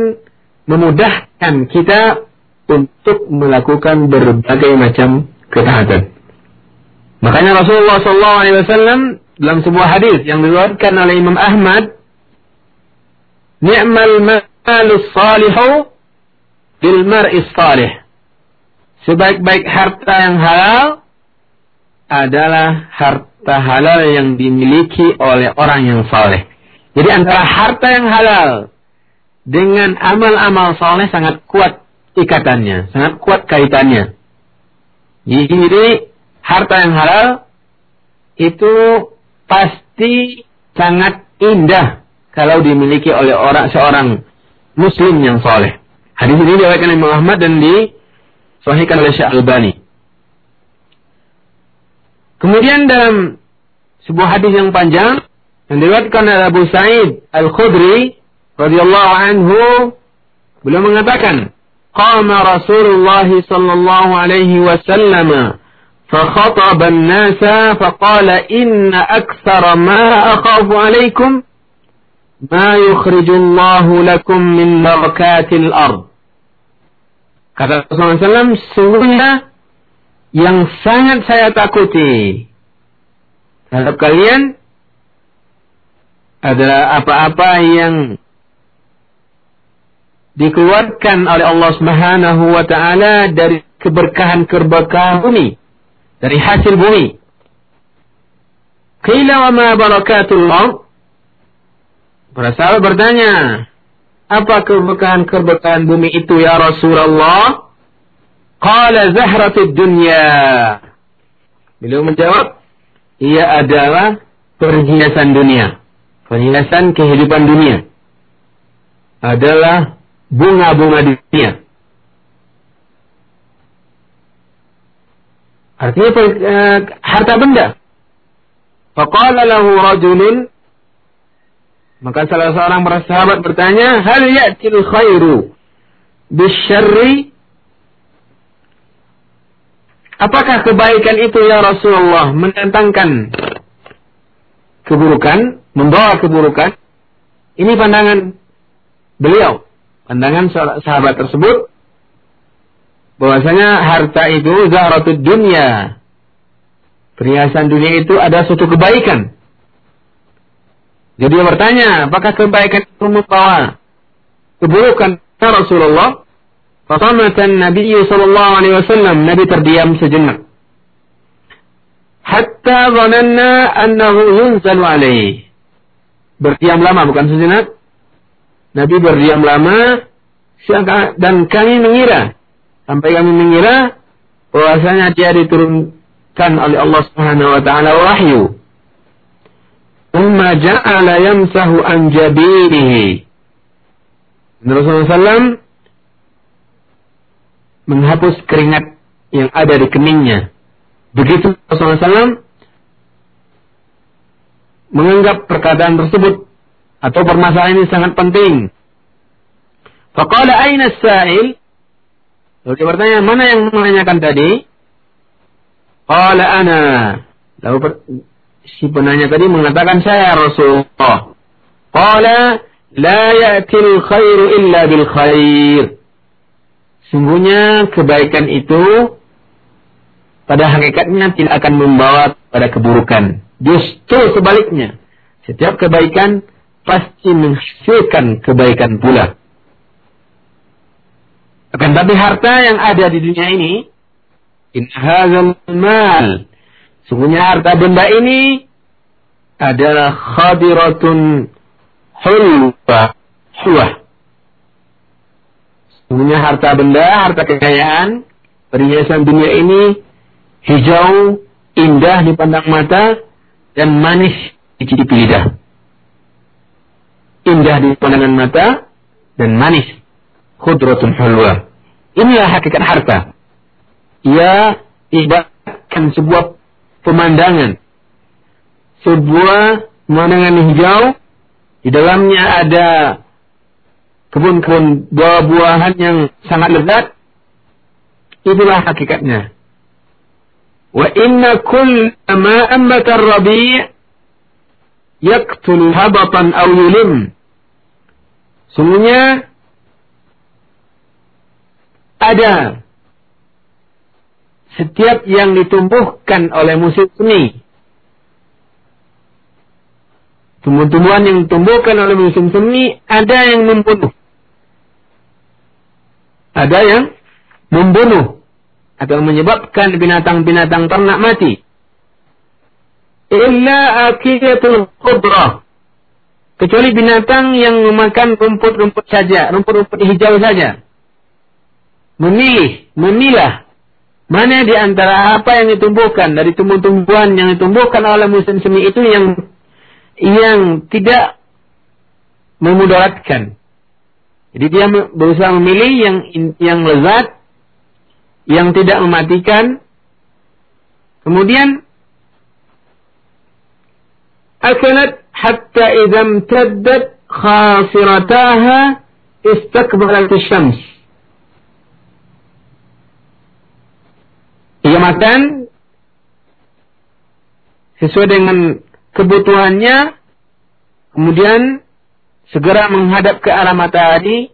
B: memudahkan kita untuk melakukan berbagai macam ketaatan. Makanya Rasulullah SAW dalam sebuah hadis yang diriwayatkan oleh Imam Ahmad, "Ni'mal malus salihu bil mar'is salih." Sebaik-baik harta yang halal adalah harta halal yang dimiliki oleh orang yang saleh. Jadi antara harta yang halal dengan amal-amal saleh sangat kuat ikatannya, sangat kuat kaitannya. Jadi harta yang halal itu pasti sangat indah kalau dimiliki oleh orang seorang muslim yang soleh. Hadis ini diriwayatkan oleh Muhammad dan disahihkan oleh Syekh Albani. Kemudian dalam sebuah hadis yang panjang yang diriwayatkan oleh Abu Sa'id Al-Khudri radhiyallahu anhu beliau mengatakan qama Rasulullah sallallahu alaihi wasallam فخطب الناس فقال إن أكثر ما أخاف عليكم ما يخرج الله لكم من بركات الأرض Kata Rasulullah SAW, sesungguhnya yang sangat saya takuti terhadap kalian adalah apa-apa yang dikeluarkan oleh Allah Subhanahu wa taala dari keberkahan-keberkahan bumi dari hasil bumi. Qila wa ma barakatul? Para sahabat bertanya, apa keberkahan-keberkahan bumi itu ya Rasulullah? Qala zahratud dunya. Beliau menjawab, ia adalah perhiasan dunia. Perhiasan kehidupan dunia. Adalah bunga-bunga dunia. Artinya uh, harta benda. Faqala lahu rajulun maka salah seorang para sahabat bertanya, "Hal ya'til khairu bisyarri?" Apakah kebaikan itu ya Rasulullah mendatangkan keburukan, membawa keburukan? Ini pandangan beliau, pandangan sahabat tersebut bahwasanya harta itu zahratud dunia. Perhiasan dunia itu ada suatu kebaikan. Jadi dia bertanya, apakah kebaikan itu membawa keburukan ya Rasulullah? Fatamatan Nabi sallallahu alaihi wasallam, Nabi terdiam sejenak. Hatta zananna annahu yunzalu alaihi. Berdiam lama bukan sejenak. Nabi berdiam lama dan kami mengira Sampai kami mengira bahwasanya dia diturunkan oleh Allah Subhanahu wa taala wahyu. Umma ja'ala yamsahu an jabirihi. Rasulullah SAW menghapus keringat yang ada di keningnya. Begitu Rasulullah SAW menganggap perkataan tersebut atau permasalahan ini sangat penting. Faqala aina sa'il? Lalu dia bertanya, mana yang menanyakan tadi? Qala ana. Lalu si penanya tadi mengatakan saya Rasulullah. Qala la ya'til khairu illa bil khair. Sungguhnya kebaikan itu pada hakikatnya tidak akan membawa pada keburukan. Justru sebaliknya. Setiap kebaikan pasti menghasilkan kebaikan pula. Akan tapi harta yang ada di dunia ini, in mal, sungguhnya harta benda ini adalah khadiratun hulwa, hulwa. Sungguhnya harta benda, harta kekayaan, perhiasan dunia ini hijau, indah di pandang mata, dan manis dicicipi lidah. Indah di pandangan mata, dan manis khudratun hulwa. Inilah hakikat harta. Ia ibaratkan sebuah pemandangan. Sebuah pemandangan hijau Di dalamnya ada kebun-kebun buah-buahan yang sangat lezat. Itulah hakikatnya. Wa inna kull ma ambata ar-rabi' yaqtul habatan aw yulim. Sungguhnya ada setiap yang ditumbuhkan oleh musim semi. Tumbuh-tumbuhan yang ditumbuhkan oleh musim semi ada yang membunuh. Ada yang membunuh atau menyebabkan binatang-binatang ternak mati. Illa akidatul khudra. Kecuali binatang yang memakan rumput-rumput saja, rumput-rumput hijau saja. Memilih, memilah mana di antara apa yang ditumbuhkan dari tumbuh-tumbuhan yang ditumbuhkan oleh musim semi itu yang yang tidak memudaratkan. Jadi dia berusaha memilih yang yang lezat, yang tidak mematikan. Kemudian akalat hatta idza imtaddat khasirataha istakbarat syams Ia makan sesuai dengan kebutuhannya, kemudian segera menghadap ke arah matahari,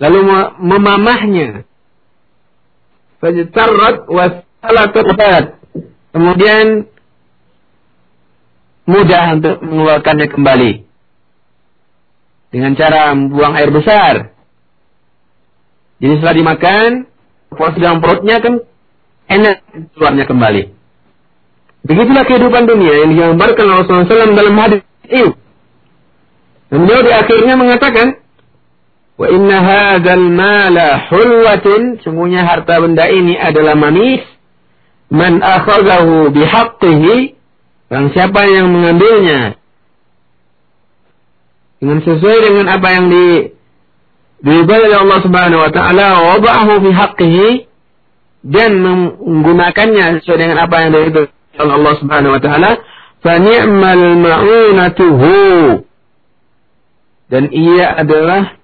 B: lalu memamahnya. Fajtarrat wasalatat Kemudian mudah untuk mengeluarkannya kembali. Dengan cara membuang air besar. Jadi setelah dimakan, proses dalam perutnya kan enak keluarnya kembali. Begitulah kehidupan dunia yang digambarkan Rasulullah SAW dalam hadis ini. Dan beliau di akhirnya mengatakan, Wa inna hadzal mala hulwatin, sungguhnya harta benda ini adalah manis. Man akhadahu bihaqqihi, dan siapa yang mengambilnya dengan sesuai dengan apa yang di diubah oleh Allah Subhanahu wa taala wa wada'ahu fi haqqihi dan menggunakannya sesuai dengan apa yang dari oleh Allah Subhanahu wa taala fa ni'mal ma'unatuhu dan ia adalah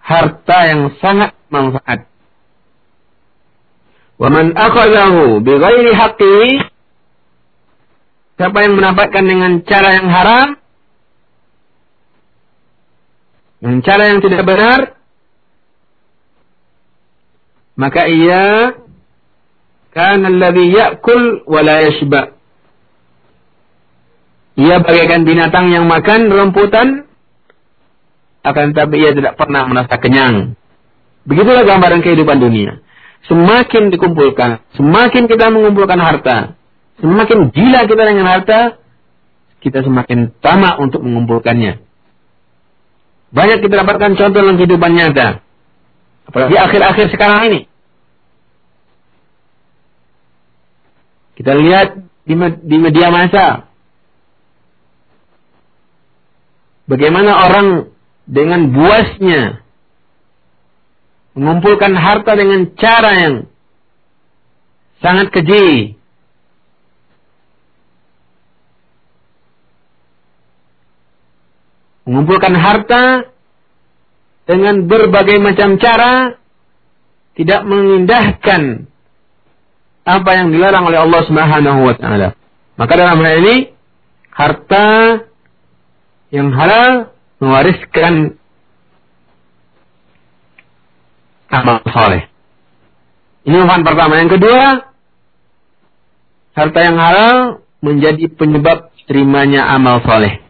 B: harta yang sangat manfaat. Wa man akhadahu bighairi haqqi siapa yang mendapatkan dengan cara yang haram dengan cara yang tidak benar maka ia kan alladhi ya'kul wa la yashba. Ia bagaikan binatang yang makan rumputan akan tapi ia tidak pernah merasa kenyang. Begitulah gambaran kehidupan dunia. Semakin dikumpulkan, semakin kita mengumpulkan harta, semakin gila kita dengan harta, kita semakin tamak untuk mengumpulkannya. Banyak kita dapatkan contoh dalam kehidupan nyata. Apalagi akhir-akhir sekarang ini. Kita lihat di, di media massa. Bagaimana orang dengan buasnya mengumpulkan harta dengan cara yang sangat keji. Mengumpulkan harta dengan berbagai macam cara tidak mengindahkan apa yang dilarang oleh Allah Subhanahu wa taala. Maka dalam hal ini harta yang halal mewariskan amal soleh. Ini manfaat pertama. Yang kedua, harta yang halal menjadi penyebab terimanya amal soleh.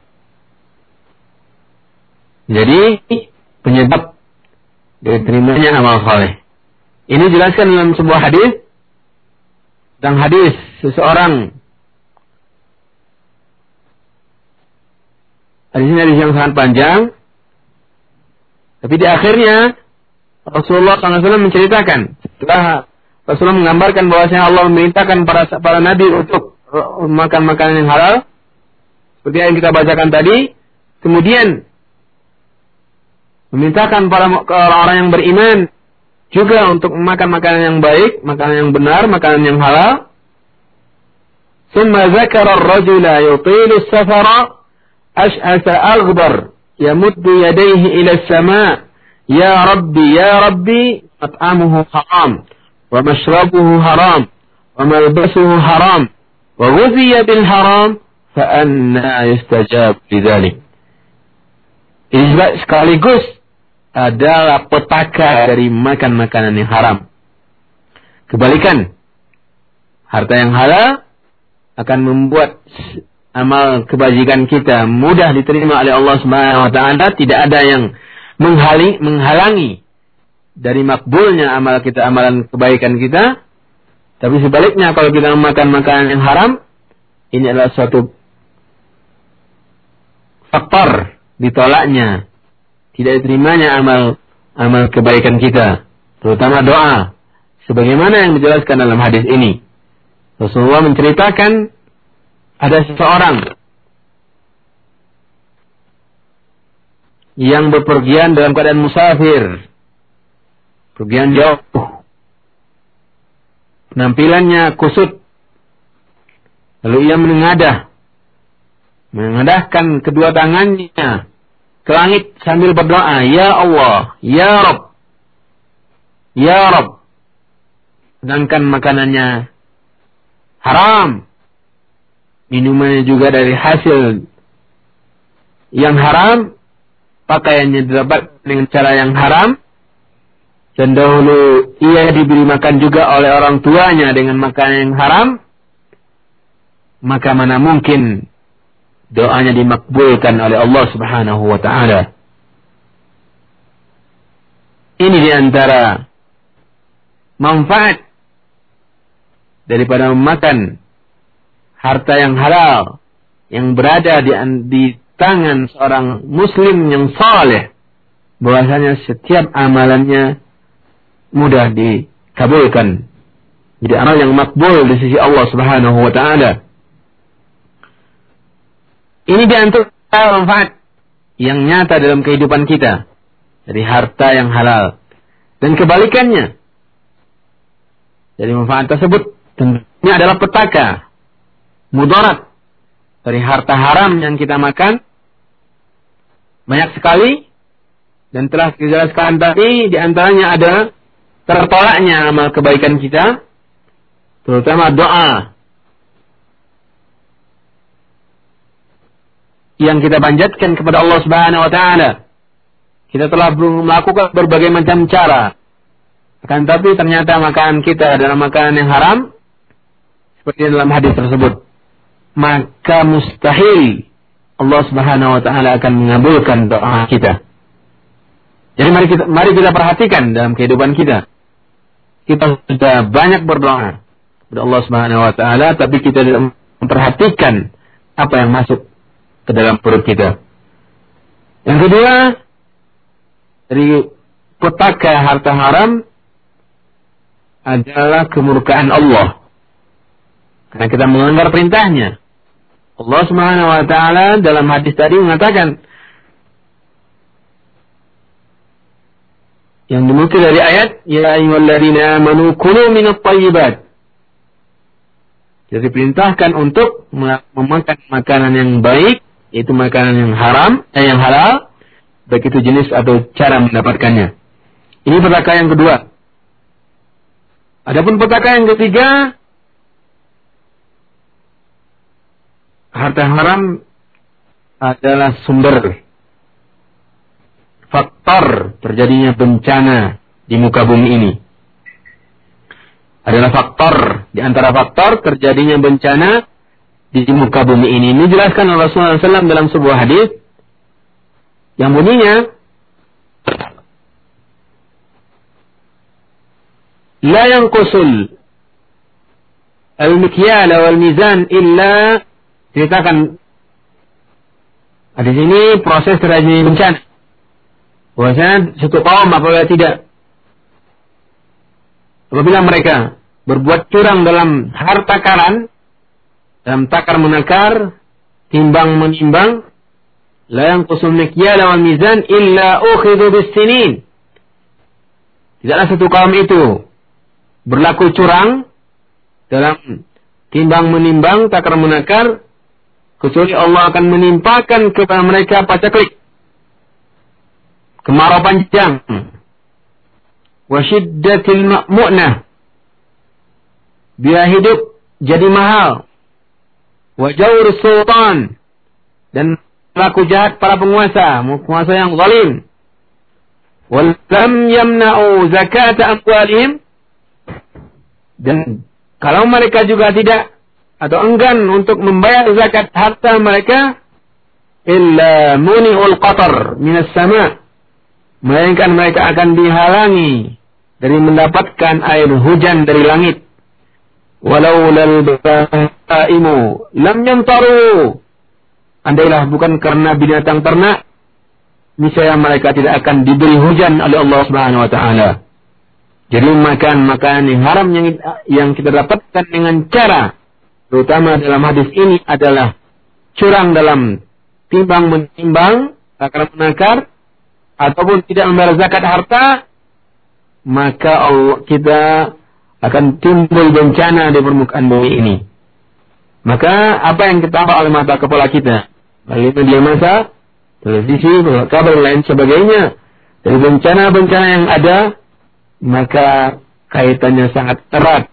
B: Jadi penyebab diterimanya amal soleh. Ini dijelaskan dalam sebuah hadis tentang hadis seseorang hadis ini hadis yang sangat panjang tapi di akhirnya Rasulullah SAW menceritakan setelah Rasulullah menggambarkan bahwasanya Allah memerintahkan para para nabi untuk makan makanan yang halal seperti yang kita bacakan tadi kemudian memintakan para orang-orang yang beriman juga untuk makan makanan yang baik, makanan yang benar, makanan yang halal. ثم ذكر الرجل يطيل السفر أشعث أغبر يمد يديه إلى السماء يا ربي يا ربي مطعمه حرام ومشربه حرام وملبسه حرام وغذي بالحرام فأنا يستجاب لذلك Ini sekaligus adalah petaka dari makan makanan yang haram. Kebalikan, harta yang halal akan membuat amal kebajikan kita mudah diterima oleh Allah Subhanahu wa taala, tidak ada yang menghalangi, menghalangi dari makbulnya amal kita, amalan kebaikan kita. Tapi sebaliknya kalau kita makan makanan yang haram, ini adalah suatu faktor ditolaknya, tidak diterimanya amal amal kebaikan kita, terutama doa. Sebagaimana yang dijelaskan dalam hadis ini. Rasulullah menceritakan ada seseorang yang bepergian dalam keadaan musafir. Pergian jauh. Penampilannya kusut. Lalu ia menengadah. Mengadahkan kedua tangannya ke langit sambil berdoa. Ya Allah, Ya Rabb. Ya Rabb. Sedangkan makanannya haram minumannya juga dari hasil yang haram, pakaiannya didapat dengan cara yang haram, dan dahulu ia diberi makan juga oleh orang tuanya dengan makanan yang haram, maka mana mungkin doanya dimakbulkan oleh Allah Subhanahu wa taala. Ini di antara manfaat daripada memakan harta yang halal yang berada di, di tangan seorang muslim yang saleh bahwasanya setiap amalannya mudah dikabulkan. Jadi amal yang makbul di sisi Allah Subhanahu wa taala. Ini di antara manfaat yang nyata dalam kehidupan kita dari harta yang halal. Dan kebalikannya. Dari manfaat tersebut tentunya adalah petaka mudarat dari harta haram yang kita makan banyak sekali dan telah dijelaskan tadi di antaranya ada tertolaknya amal kebaikan kita terutama doa yang kita panjatkan kepada Allah Subhanahu wa taala. Kita telah melakukan berbagai macam cara. Akan tapi ternyata makanan kita adalah makanan yang haram seperti dalam hadis tersebut maka mustahil Allah Subhanahu wa taala akan mengabulkan doa kita. Jadi mari kita mari kita perhatikan dalam kehidupan kita. Kita sudah banyak berdoa kepada Allah Subhanahu wa taala tapi kita tidak memperhatikan apa yang masuk ke dalam perut kita. Yang kedua, dari petaka harta haram adalah kemurkaan Allah. Karena kita melanggar perintahnya. Allah Subhanahu wa taala dalam hadis tadi mengatakan yang dimukul dari ayat ya ayyuhalladzina amanu kulu minat thayyibat jadi perintahkan untuk memakan makanan yang baik yaitu makanan yang haram eh, yang halal baik itu jenis atau cara mendapatkannya. Ini petaka yang kedua. Adapun petaka yang ketiga harta haram adalah sumber faktor terjadinya bencana di muka bumi ini. Adalah faktor, di antara faktor terjadinya bencana di muka bumi ini. Ini dijelaskan oleh Rasulullah SAW dalam sebuah hadis yang bunyinya La yanqusul al-mikyala wal-mizan illa ceritakan nah, di sini proses terjadi bencana. Bahwasanya satu kaum apabila tidak apabila mereka berbuat curang dalam harta karan, dalam takar menakar, timbang menimbang, la yanqusul mikyala wal mizan illa ukhidhu bis sinin. Tidaklah satu kaum itu berlaku curang dalam timbang menimbang, takar menakar, kecuali Allah akan menimpakan kepada mereka pacaklik kemarau panjang. Wa syiddatil mu'nah biaya hidup jadi mahal. Wa jawr sultan. Dan pelaku jahat para penguasa. Penguasa yang zalim. Wal lam yamna'u zakata amwalihim. Dan kalau mereka juga tidak atau enggan untuk membayar zakat harta mereka illa muni'ul qatar minas sama. Melainkan mereka akan dihalangi dari mendapatkan air hujan dari langit. Walau lal bahaimu lam yantaru. Andailah bukan karena binatang ternak niscaya mereka tidak akan diberi hujan oleh Allah Subhanahu wa taala. Jadi makan makanan yang haram yang, yang kita dapatkan dengan cara terutama dalam hadis ini adalah curang dalam timbang menimbang takar menakar ataupun tidak membayar zakat harta maka Allah kita akan timbul bencana di permukaan bumi ini. Maka apa yang kita oleh mata kepala kita? Melalui media massa, televisi, kabar lain sebagainya. Dari bencana-bencana yang ada maka kaitannya sangat erat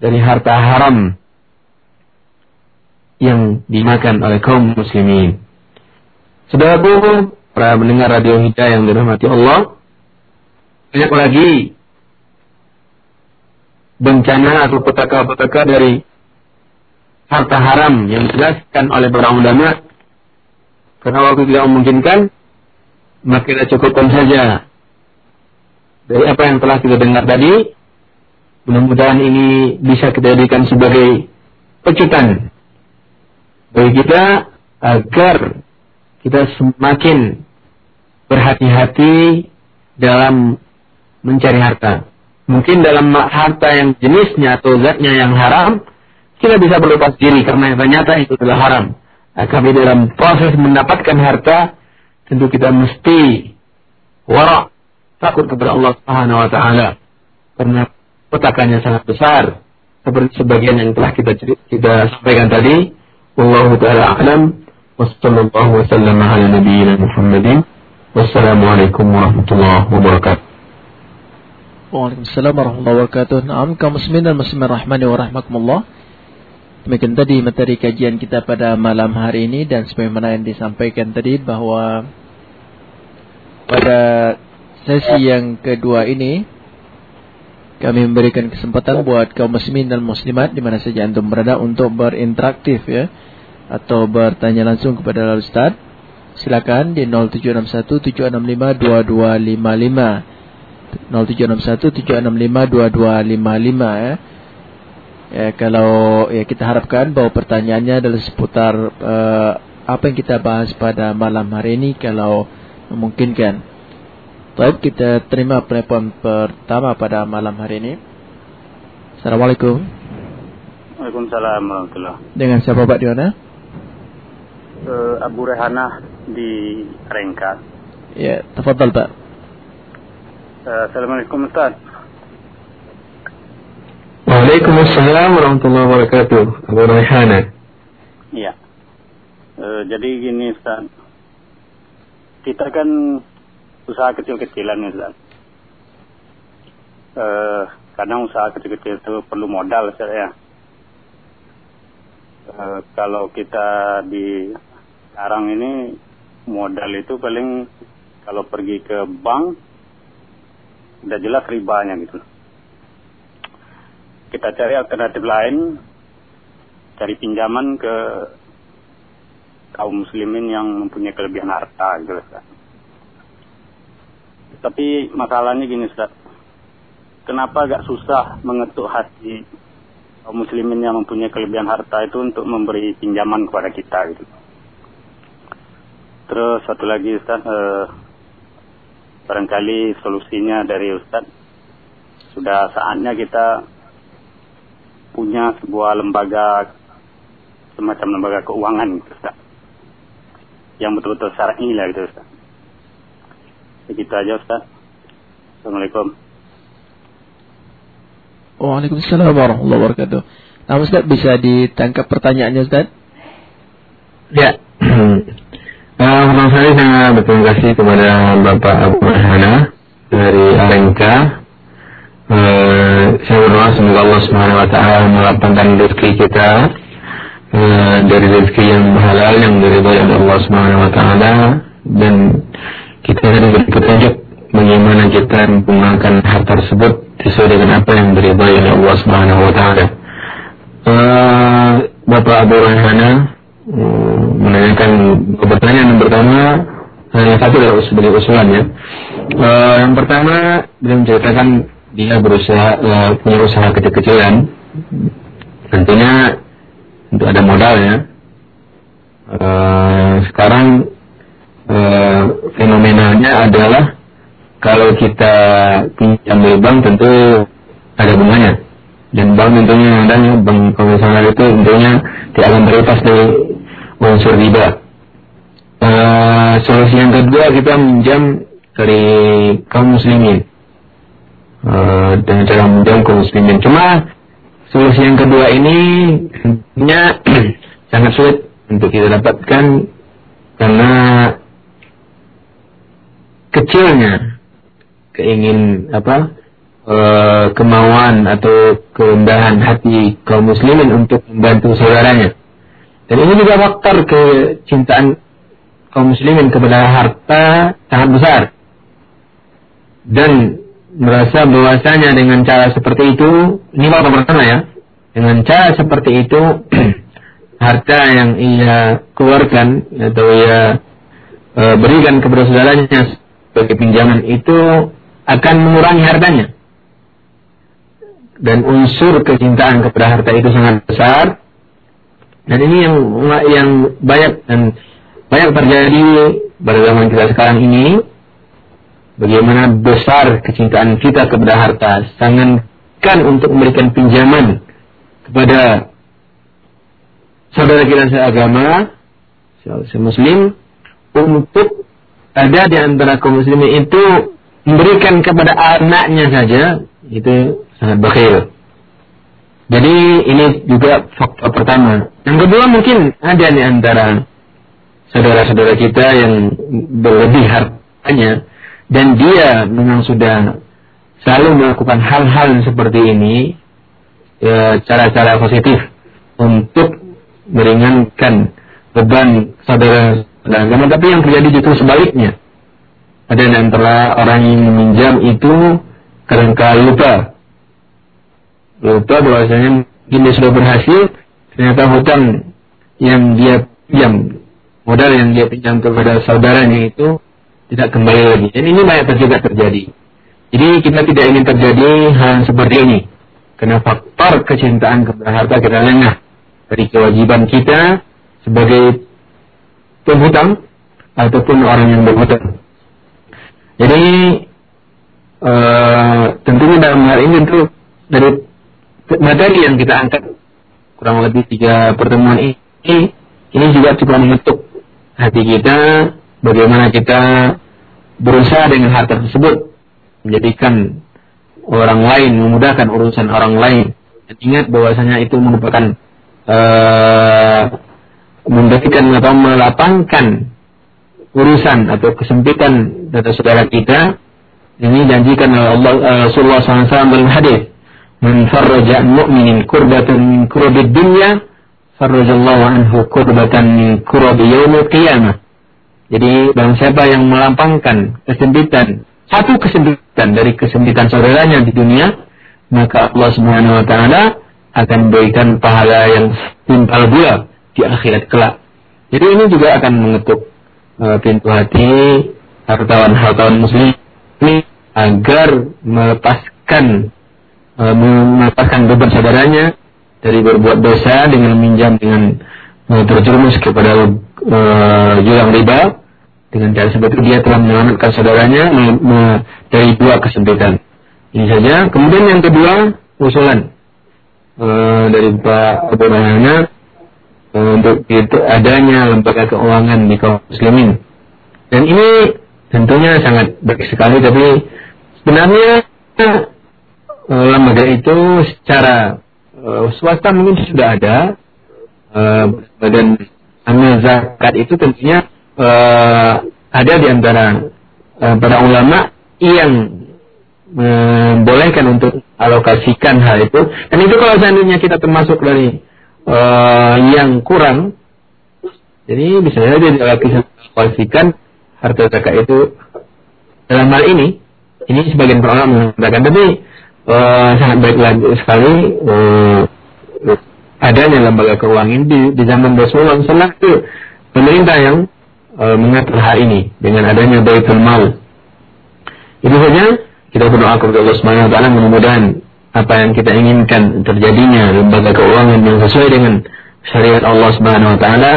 B: dari harta haram yang dimakan oleh kaum muslimin. Saudaraku, para pendengar radio hidayah yang dirahmati Allah, banyak lagi bencana atau petaka-petaka dari harta haram yang dijelaskan oleh para ulama karena waktu tidak memungkinkan maka kita cukupkan saja dari apa yang telah kita dengar tadi, mudah-mudahan ini bisa kita jadikan sebagai pecutan bagi kita agar kita semakin berhati-hati dalam mencari harta. Mungkin dalam harta yang jenisnya atau zatnya yang haram, kita bisa berlepas diri karena ternyata itu adalah haram. Tapi dalam proses mendapatkan harta, tentu kita mesti warak takut kepada Allah Subhanahu wa taala karena petakannya sangat besar seperti sebagian yang telah kita kita sampaikan tadi wallahu taala a'lam wassallallahu wasallam ala nabiyyina Muhammadin wassalamualaikum warahmatullahi wabarakatuh
A: Waalaikumsalam warahmatullahi wabarakatuh. Naam kaum muslimin dan muslimin rahmani wa rahmakumullah. Demikian tadi materi kajian kita pada malam hari ini dan sebagaimana yang disampaikan tadi bahwa pada sesi yang kedua ini kami memberikan kesempatan buat kaum muslimin dan muslimat di mana saja antum berada untuk berinteraktif ya atau bertanya langsung kepada Ustaz. Silakan di 0761 765 2255. 0761 765 2255 ya. Ya kalau ya kita harapkan bahwa pertanyaannya adalah seputar uh, apa yang kita bahas pada malam hari ini kalau memungkinkan. Baik, kita terima telepon pertama pada malam hari ini. Assalamualaikum.
C: Waalaikumsalam warahmatullahi
A: Dengan siapa Pak di mana?
C: Uh, Abu Rehana di Rengka.
A: Ya, tafadhal Pak.
C: Uh, Assalamualaikum Ustaz.
B: Waalaikumsalam warahmatullahi wabarakatuh. Abu Rehana.
C: Iya. Uh, jadi gini Ustaz. Kita kan usaha kecil-kecilan Ustaz. Eh, kadang usaha kecil-kecil itu perlu modal saya. Eh, kalau kita di sekarang ini modal itu paling kalau pergi ke bank udah jelas ribanya gitu. Kita cari alternatif lain, cari pinjaman ke kaum muslimin yang mempunyai kelebihan harta gitu Ustaz. Tapi masalahnya gini Ustaz. Kenapa agak susah mengetuk hati muslimin yang mempunyai kelebihan harta itu untuk memberi pinjaman kepada kita gitu. Terus satu lagi Ustaz, eh, barangkali solusinya dari Ustaz sudah saatnya kita punya sebuah lembaga semacam lembaga keuangan gitu Ustaz. Yang betul-betul syar'i lah gitu Ustaz. Begitu aja Ustaz. Assalamualaikum.
A: Waalaikumsalam warahmatullahi wabarakatuh. Nah Ustaz bisa ditangkap pertanyaannya Ustaz?
B: Ya. Uh, pertama sekali saya berterima kasih kepada Bapak Abu Hana dari Alengka. Uh, saya berdoa semoga Allah Subhanahu Wa Taala melapangkan rezeki kita uh, dari rezeki yang halal yang dari oleh Allah Subhanahu Wa Taala dan kita diberi petunjuk bagaimana kita menggunakan harta tersebut sesuai dengan apa yang diridhai oleh Allah Subhanahu Wa Taala. Uh, Bapak Abu Hana Hmm, menanyakan pertanyaan yang pertama hanya satu dari sebagai usulan ya. Uh, yang pertama beliau menceritakan dia berusaha uh, punya usaha kecil-kecilan. Tentunya untuk ada modalnya. Uh, sekarang uh, fenomenanya adalah kalau kita pinjam dari bank tentu ada bunganya dan bank tentunya dan bank konvensional itu tentunya tidak akan terlepas dari unsur riba. Uh, solusi yang kedua kita minjam dari kaum muslimin uh, dengan cara minjam kaum muslimin. Cuma solusi yang kedua ini tentunya sangat sulit untuk kita dapatkan karena kecilnya keingin apa uh, kemauan atau kerendahan hati kaum muslimin untuk membantu saudaranya. Dan ini juga faktor kecintaan kaum muslimin kepada harta sangat besar. Dan merasa bahwasanya dengan cara seperti itu, ini faktor pertama ya, dengan cara seperti itu, harta yang ia keluarkan atau ia e, berikan kepada saudaranya sebagai pinjaman itu akan mengurangi hartanya. Dan unsur kecintaan kepada harta itu sangat besar, dan ini yang yang banyak dan banyak terjadi pada zaman kita sekarang ini. Bagaimana besar kecintaan kita kepada harta, sangatkan untuk memberikan pinjaman kepada saudara kita seagama, semuslim, untuk ada di antara kaum muslimin itu memberikan kepada anaknya saja, itu sangat bakhil. Jadi ini juga faktor pertama. Yang kedua mungkin ada di antara saudara-saudara kita yang berlebih hartanya dan dia memang sudah selalu melakukan hal-hal seperti ini ya, cara-cara positif untuk meringankan beban saudara saudara tapi yang terjadi justru sebaliknya. Ada di antara orang yang meminjam itu kadang-kala lupa. Lupa bahwasanya mungkin dia sudah berhasil ternyata hutang yang dia pinjam modal yang dia pinjam kepada saudaranya itu tidak kembali lagi. Dan ini banyak terjadi terjadi. Jadi kita tidak ingin terjadi hal seperti ini. Karena faktor kecintaan kepada harta kita lengah dari kewajiban kita sebagai penghutang ataupun orang yang berhutang. Jadi uh, tentunya dalam hal ini tentu dari materi yang kita angkat kurang lebih tiga pertemuan ini ini juga cukup mengetuk hati kita bagaimana kita berusaha dengan harta tersebut menjadikan orang lain memudahkan urusan orang lain. Dan ingat bahwasanya itu merupakan uh, memberikan atau melapangkan urusan atau kesempitan data saudara kita ini janjikan oleh Allah uh, Rasulullah SAW dalam hadis Man farraja mu'minin kurbatan min kurabi dunya farrajallahu anhu kurbatan min kurabi yaumil qiyamah. Jadi barang siapa yang melampangkan kesempitan satu kesempitan dari kesempitan saudaranya di dunia, maka Allah Subhanahu akan berikan pahala yang timpal pula di akhirat kelak. Jadi ini juga akan mengetuk uh, pintu hati hartawan-hartawan muslim ini agar melepaskan e, melepaskan beban saudaranya dari berbuat dosa dengan meminjam dengan e, terjerumus kepada jurang riba dengan cara seperti dia telah menyelamatkan saudaranya dari dua kesempitan. Ini saja. Kemudian yang kedua usulan dari Pak Abu e, untuk itu adanya lembaga keuangan di kaum muslimin. Dan ini tentunya sangat baik sekali tapi sebenarnya uh, lembaga itu secara uh, swasta mungkin sudah ada uh, badan amil zakat itu tentunya uh, ada di antara uh, para ulama yang membolehkan untuk alokasikan hal itu. Dan itu kalau seandainya kita termasuk dari uh, yang kurang, jadi bisa saja dialokasikan harta zakat itu dalam hal ini. Ini sebagian ulama mengatakan, tapi uh, sangat baik lagi sekali uh, adanya lembaga keuangan di, di zaman Rasulullah SAW itu pemerintah yang uh, mengatur hal ini dengan adanya baitul mal. Itu saja kita berdoa kepada Allah Subhanahu wa taala mudah-mudahan apa yang kita inginkan terjadinya lembaga keuangan yang sesuai dengan syariat Allah Subhanahu wa taala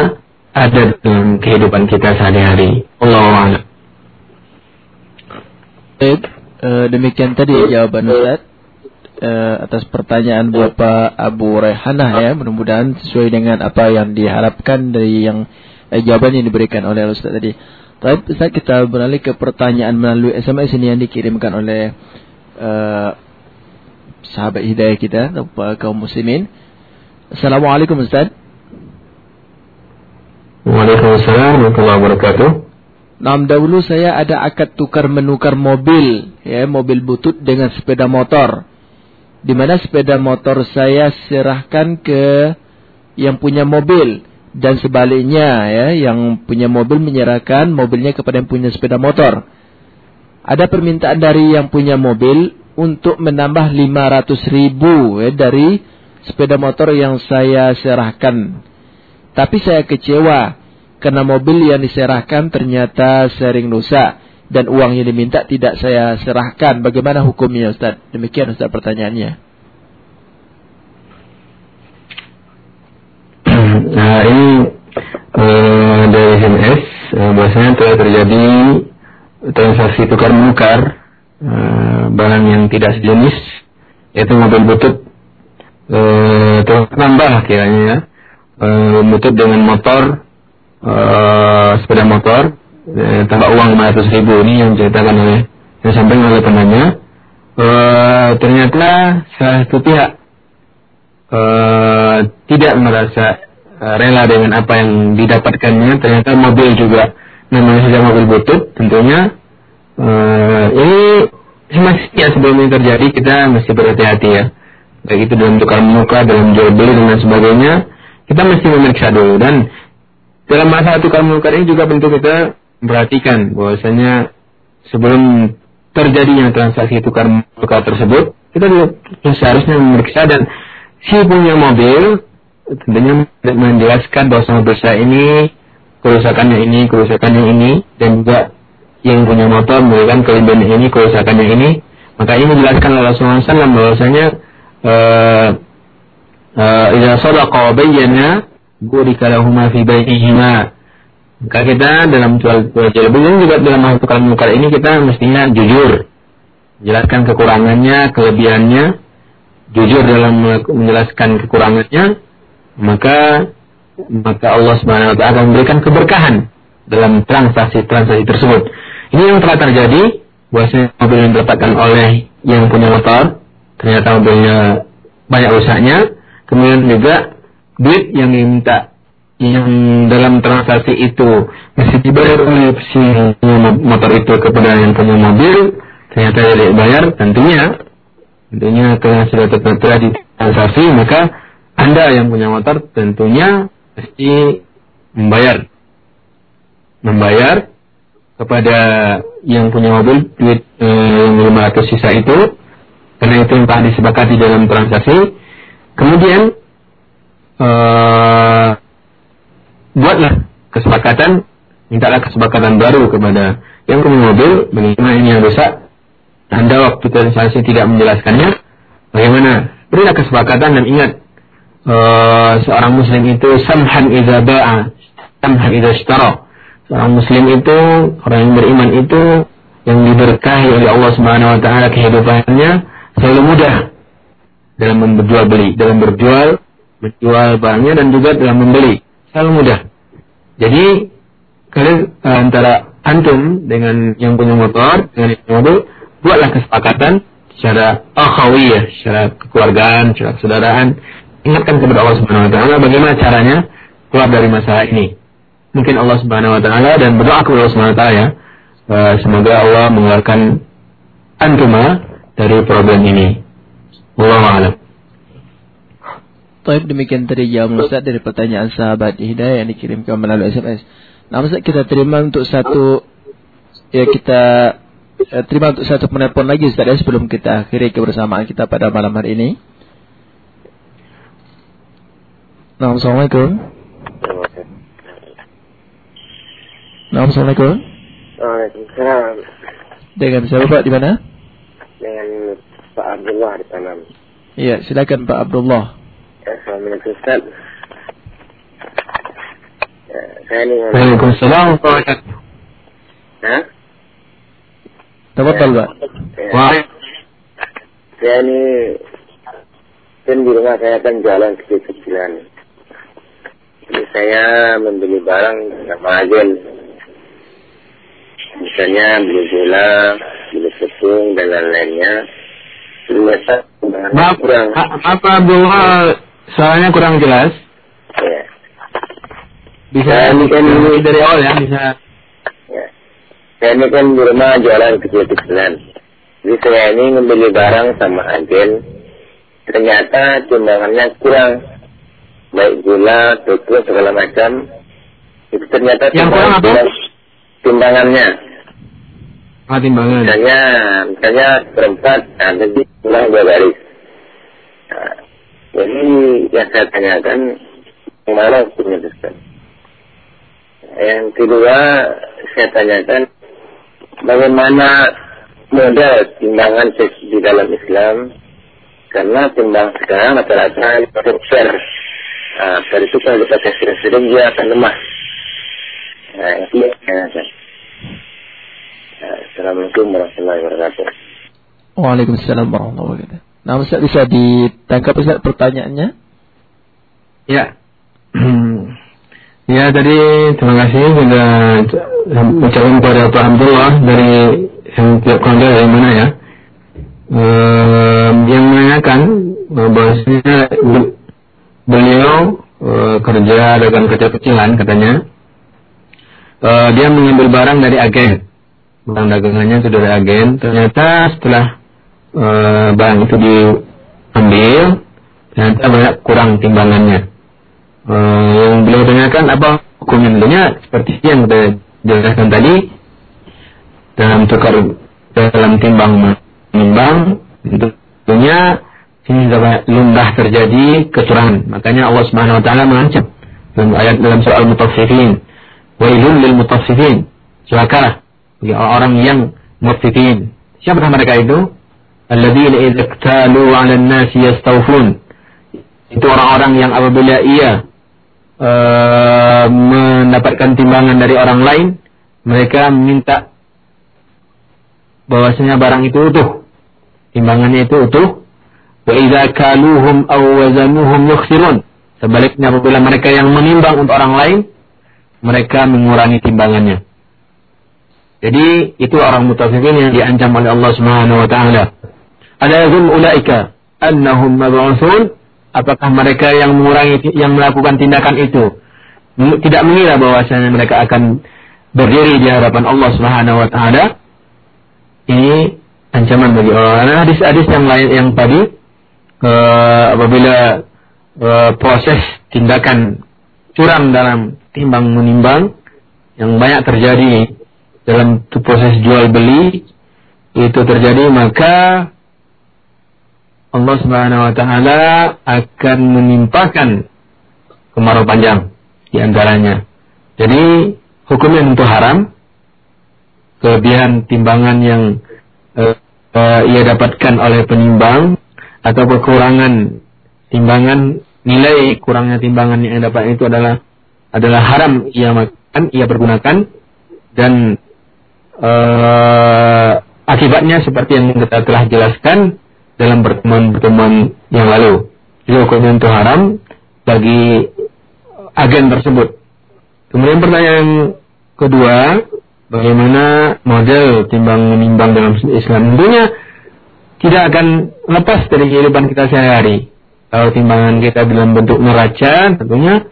B: ada dalam kehidupan kita sehari-hari. Allah.
A: Baik, uh, demikian tadi jawaban Ustaz uh, atas pertanyaan Bapak Abu Rehanah ya. Mudah-mudahan sesuai dengan apa yang diharapkan dari yang uh, jawaban yang diberikan oleh Ustaz tadi. Baik, Ustaz kita beralih ke pertanyaan melalui SMS ini yang dikirimkan oleh uh, sahabat hidayah kita, kaum muslimin. Assalamualaikum Ustaz.
B: Waalaikumsalam warahmatullahi wabarakatuh.
A: Nah, dahulu saya ada akad tukar menukar mobil, ya, mobil butut dengan sepeda motor. Di mana sepeda motor saya serahkan ke yang punya mobil dan sebaliknya ya yang punya mobil menyerahkan mobilnya kepada yang punya sepeda motor. Ada permintaan dari yang punya mobil untuk menambah 500 ribu ya, dari sepeda motor yang saya serahkan. Tapi saya kecewa karena mobil yang diserahkan ternyata sering rusak dan uang yang diminta tidak saya serahkan. Bagaimana hukumnya Ustaz? Demikian Ustaz pertanyaannya.
B: Nah ini uh, dari SMS uh, eh, bahwasanya telah terjadi transaksi tukar menukar uh, barang yang tidak sejenis yaitu mobil butut uh, tertambah kiranya uh, butut dengan motor uh, sepeda motor uh, tambah uang 500 ribu. Ini yang diceritakan oleh yang sampaikan oleh penanya uh, ternyata salah satu pihak uh, tidak merasa rela dengan apa yang didapatkannya. Ternyata mobil juga namanya saja mobil butut tentunya uh, ini semestinya sebelum ini terjadi kita mesti berhati-hati ya. Baik itu dalam tukar muka dalam jual beli dan sebagainya kita mesti memeriksa dulu. Dan dalam masalah tukar muka ini juga tentu kita perhatikan bahwasanya sebelum terjadinya transaksi tukar muka tersebut kita seharusnya memeriksa dan si punya mobil tentunya menjelaskan bahwa dosa ini kerusakannya ini, kerusakannya ini dan juga yang punya motor memberikan kelebihan ini, kerusakannya ini. Maka ini menjelaskan oleh Rasulullah SAW bahwasanya eh, eh, idza sadaqa bayyana burika fi baitihima. Maka kita dalam jual jual beli juga dalam hal tukar menukar ini kita mestinya jujur. Jelaskan kekurangannya, kelebihannya, jujur dalam menjelaskan kekurangannya, maka maka Allah Subhanahu wa taala akan memberikan keberkahan dalam transaksi-transaksi tersebut. Ini yang telah terjadi bahwasanya mobil yang didapatkan oleh yang punya motor ternyata mobilnya banyak rusaknya, kemudian juga duit yang diminta yang dalam transaksi itu mesti dibayar oleh si motor itu kepada yang punya mobil ternyata tidak dibayar tentunya tentunya karena sudah terjadi transaksi maka anda yang punya motor tentunya mesti membayar. Membayar kepada yang punya mobil duit eh, 500 sisa itu karena itu yang telah disepakati dalam transaksi. Kemudian eh, buatlah kesepakatan, mintalah kesepakatan baru kepada yang punya mobil bagaimana ini yang rusak. Anda waktu transaksi tidak menjelaskannya, bagaimana? Berilah kesepakatan dan ingat uh, seorang muslim itu samhan idza samhan idza. Seorang muslim itu, orang yang beriman itu yang diberkahi oleh Allah Subhanahu wa taala kehidupannya selalu mudah dalam berjual beli, dalam berjual, menjual barangnya dan juga dalam membeli. Selalu mudah. Jadi kalian uh, antara antum dengan yang punya motor, dengan yang punya mobil, buatlah kesepakatan secara akhawiyah, secara kekeluargaan, secara kesaudaraan ingatkan kepada Allah Subhanahu wa taala bagaimana caranya keluar dari masalah ini. Mungkin Allah Subhanahu wa taala dan berdoa kepada Allah Subhanahu wa taala ya. Uh, semoga Allah mengeluarkan antuma dari problem ini. Wallahu a'lam.
A: Taib demikian tadi jawab Ustaz dari pertanyaan sahabat Hidayah yang dikirimkan melalui SMS. Nah Ustaz kita terima untuk satu ya kita eh, terima untuk satu penelpon lagi Ustaz ya, sebelum kita akhiri kebersamaan kita pada malam hari ini. Nah, Assalamualaikum. Nah, Assalamualaikum.
D: Waalaikumsalam.
A: Dengan siapa Pak di mana?
D: Dengan Pak Abdullah di Tanam.
A: Iya, silakan Pak Abdullah.
D: Assalamualaikum Ustaz. Ya, saya ini
B: Waalaikumsalam warahmatullahi.
D: Hah?
A: Tafadhal Pak.
D: Ya,
B: Wah,
D: saya ini kan di rumah saya kan jalan kecil-kecilan. Jadi saya membeli barang sama agen. Misalnya beli gula, beli tepung dan lain-lainnya.
B: Maaf,
D: kurang.
B: Pak Abdullah, suaranya kurang jelas.
D: Ya.
B: Bisa
D: Ya, ini kan-
B: dari awal ya, bisa.
D: Ya. Saya ini kan di rumah jualan kecil-kecilan. Jadi saya ini membeli barang sama agen. Ternyata timbangannya kurang. Baik gula, tepung, segala macam. Itu ternyata
B: Yang kurang apa?
D: Timbangan- Timbangannya.
B: Ah, timbangan.
D: Misalnya, misalnya berempat, nah, jadi kurang dua baris. Nah, jadi yang saya tanyakan, yang mana hukumnya Ustaz? Yang kedua, saya tanyakan, bagaimana model timbangan di dalam Islam? Karena timbang sekarang rata-rata per Nah, per itu kalau kita tes sering dia akan lemah. Nah, itu yang saya tanyakan. Nah, Assalamualaikum warahmatullahi wabarakatuh.
A: Waalaikumsalam warahmatullahi wabarakatuh. Nah, Ustaz bisa ditangkap Ustaz pertanyaannya?
B: Ya. ya tadi terima kasih sudah ucapkan kepada Pak Abdullah dari yang kurang tahu dari mana ya. Ehm, yang menanyakan eh, bahwasanya be- beliau eh, kerja dagang kecil-kecilan katanya. Eh, dia mengambil barang dari agen. Barang dagangannya itu dari agen. Ternyata setelah eh, barang itu diambil, ternyata banyak kurang timbangannya. Eh, yang beliau tanyakan apa hukumnya tentunya seperti yang kita jelaskan tadi dalam tukar dalam timbang menimbang tentunya ini lumrah terjadi kecurangan makanya Allah Subhanahu Wa Taala mengancam dalam ayat dalam soal mutaffifin wailul lil mutaffifin celaka bagi orang yang mutaffifin siapa mereka itu alladzina idza iktalu 'ala an-nasi yastawfun itu orang-orang yang apabila ia eh, mendapatkan timbangan dari orang lain, mereka minta bahwasanya barang itu utuh. Timbangannya itu utuh. Wa idza kaluhum aw wazanuhum yukhsirun. Sebaliknya apabila mereka yang menimbang untuk orang lain, mereka mengurangi timbangannya. Jadi itu orang mutafikin yang diancam oleh Allah Subhanahu wa taala. Ada yazum ulaika annahum mab'utsun apakah mereka yang mengurangi yang melakukan tindakan itu tidak mengira bahwasanya mereka akan berdiri di hadapan Allah Subhanahu wa taala ini ancaman bagi orang hadis-hadis yang lain yang tadi eh, apabila eh, proses tindakan curang dalam timbang menimbang yang banyak terjadi dalam proses jual beli itu terjadi maka Allah Subhanahu wa taala akan menimpakan kemarau panjang di antaranya. Jadi hukumnya tentu haram. Kelebihan timbangan yang eh, eh, ia dapatkan oleh penimbang atau kekurangan timbangan nilai kurangnya timbangan yang dapat itu adalah adalah haram ia makan, ia pergunakan dan eh, akibatnya seperti yang kita telah jelaskan dalam pertemuan-pertemuan yang lalu. Jadi hukumnya itu haram bagi agen tersebut. Kemudian pertanyaan kedua, bagaimana model timbang menimbang dalam Islam? Tentunya tidak akan lepas dari kehidupan kita sehari-hari. Kalau timbangan kita dalam bentuk neraca, tentunya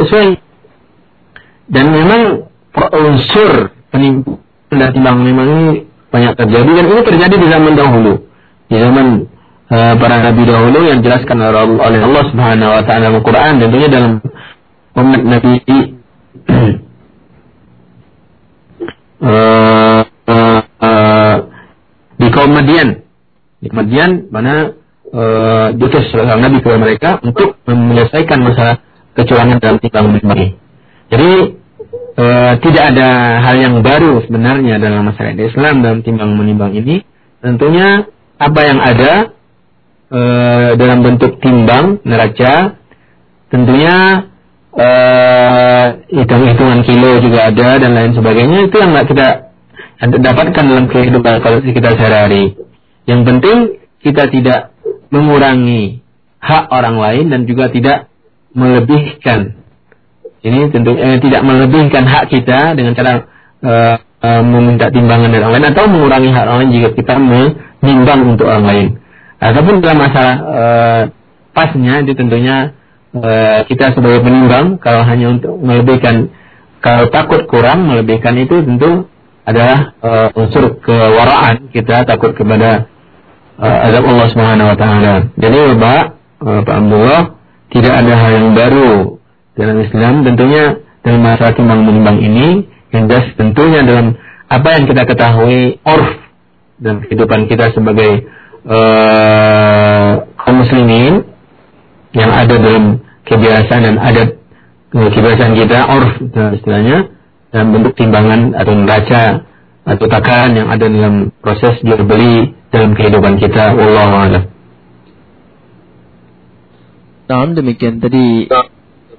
B: sesuai Dan memang unsur penipuan dan timbang memang ini banyak terjadi dan ini terjadi di zaman dahulu. Di zaman uh, para nabi dahulu yang dijelaskan oleh Allah Subhanahu wa taala dalam Al-Qur'an tentunya dalam umat Nabi uh, uh, di kaum Madian. Di Madian mana uh, diutus nabi kepada mereka untuk menyelesaikan masalah kecurangan dalam timbang memberi. Jadi e, tidak ada hal yang baru sebenarnya dalam masyarakat Islam dalam timbang menimbang ini. Tentunya apa yang ada e, dalam bentuk timbang neraca, tentunya e, hitung-hitungan kilo juga ada dan lain sebagainya itu yang kita dapatkan dalam kehidupan kalau kita sehari-hari. Yang penting kita tidak mengurangi hak orang lain dan juga tidak melebihkan. Ini tentu eh, tidak melebihkan hak kita dengan cara eh, eh, meminta timbangan dari orang lain atau mengurangi hak orang lain jika kita menimbang untuk orang lain. Ataupun dalam masalah eh, pasnya itu tentunya eh, kita sebagai penimbang kalau hanya untuk melebihkan kalau takut kurang melebihkan itu tentu adalah uh, unsur kewaraan kita takut kepada uh, azab Allah Subhanahu wa taala. Jadi Bapak, uh, Pak Abdullah tidak ada hal yang baru dalam Islam tentunya dalam masalah timbang menimbang ini yang jelas tentunya dalam apa yang kita ketahui orf dan kehidupan kita sebagai uh, kaum muslimin yang ada dalam kebiasaan dan adat uh, kebiasaan kita orf istilahnya dalam bentuk timbangan atau neraca atau takaran yang ada dalam proses jual beli dalam kehidupan kita. A'lam.
A: Nah, demikian tadi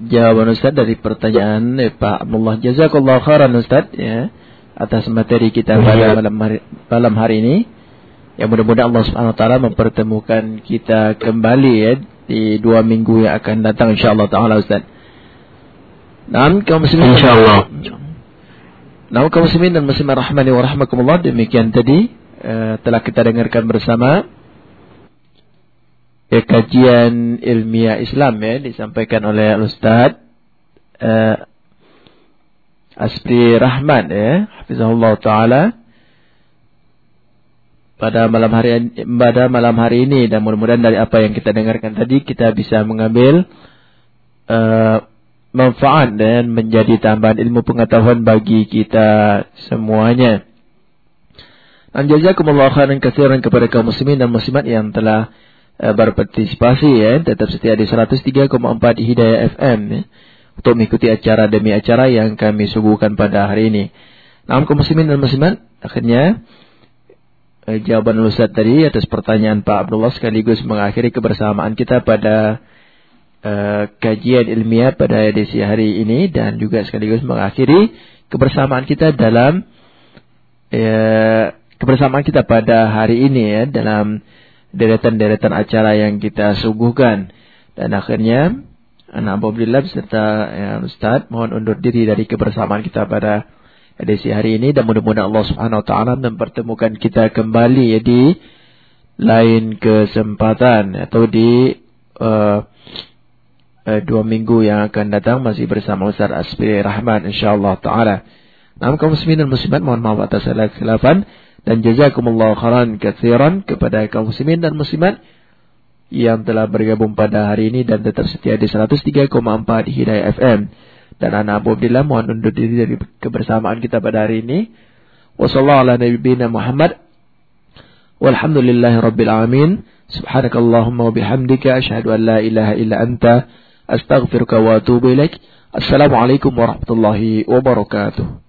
A: jawaban Ustaz dari pertanyaan eh, Pak Abdullah. Jazakallah khairan Ustaz ya atas materi kita pada malam hari, malam hari ini. Ya mudah-mudahan Allah Subhanahu wa taala mempertemukan kita kembali ya di dua minggu yang akan datang insyaallah taala Ustaz. Naam kaum muslimin
B: insyaallah.
A: Naam kaum muslimin dan muslimat rahmani wa rahmakumullah demikian tadi uh, telah kita dengarkan bersama ya, kajian ilmiah Islam ya disampaikan oleh Ustaz uh, Asri Rahman ya hafizahullah taala pada malam hari pada malam hari ini dan mudah-mudahan dari apa yang kita dengarkan tadi kita bisa mengambil uh, manfaat dan menjadi tambahan ilmu pengetahuan bagi kita semuanya. Dan khairan kepada kaum muslimin dan muslimat yang telah Eh, berpartisipasi ya, tetap setia di 103,4 Hidayah FM ya, untuk mengikuti acara demi acara yang kami suguhkan pada hari ini. Namun muslimin dan muslimat, akhirnya eh, jawaban Ustaz tadi atas pertanyaan Pak Abdullah sekaligus mengakhiri kebersamaan kita pada eh, kajian ilmiah pada edisi hari ini dan juga sekaligus mengakhiri kebersamaan kita dalam eh, kebersamaan kita pada hari ini ya dalam deretan-deretan acara yang kita suguhkan. Dan akhirnya, anak Alhamdulillah beserta ya, Ustaz mohon undur diri dari kebersamaan kita pada edisi hari ini dan mudah-mudahan Allah Subhanahu wa taala mempertemukan kita kembali ya di lain kesempatan atau di uh, uh, dua minggu yang akan datang masih bersama Ustaz Asfi Rahman insyaallah taala. Namun kaum muslimin dan muslimat mohon maaf atas salah dan jazakumullah khairan katsiran kepada kaum muslimin dan muslimat yang telah bergabung pada hari ini dan tetap setia di 103,4 Hidayah FM. Dan anak Abu Abdillah mohon undur diri dari kebersamaan kita pada hari ini. Wassalamualaikum Muhammad. Walhamdulillahi Rabbil Alamin. Subhanakallahumma wa bihamdika ashhadu an la ilaha illa anta astaghfiruka wa atubu ilaik. Assalamualaikum warahmatullahi wabarakatuh.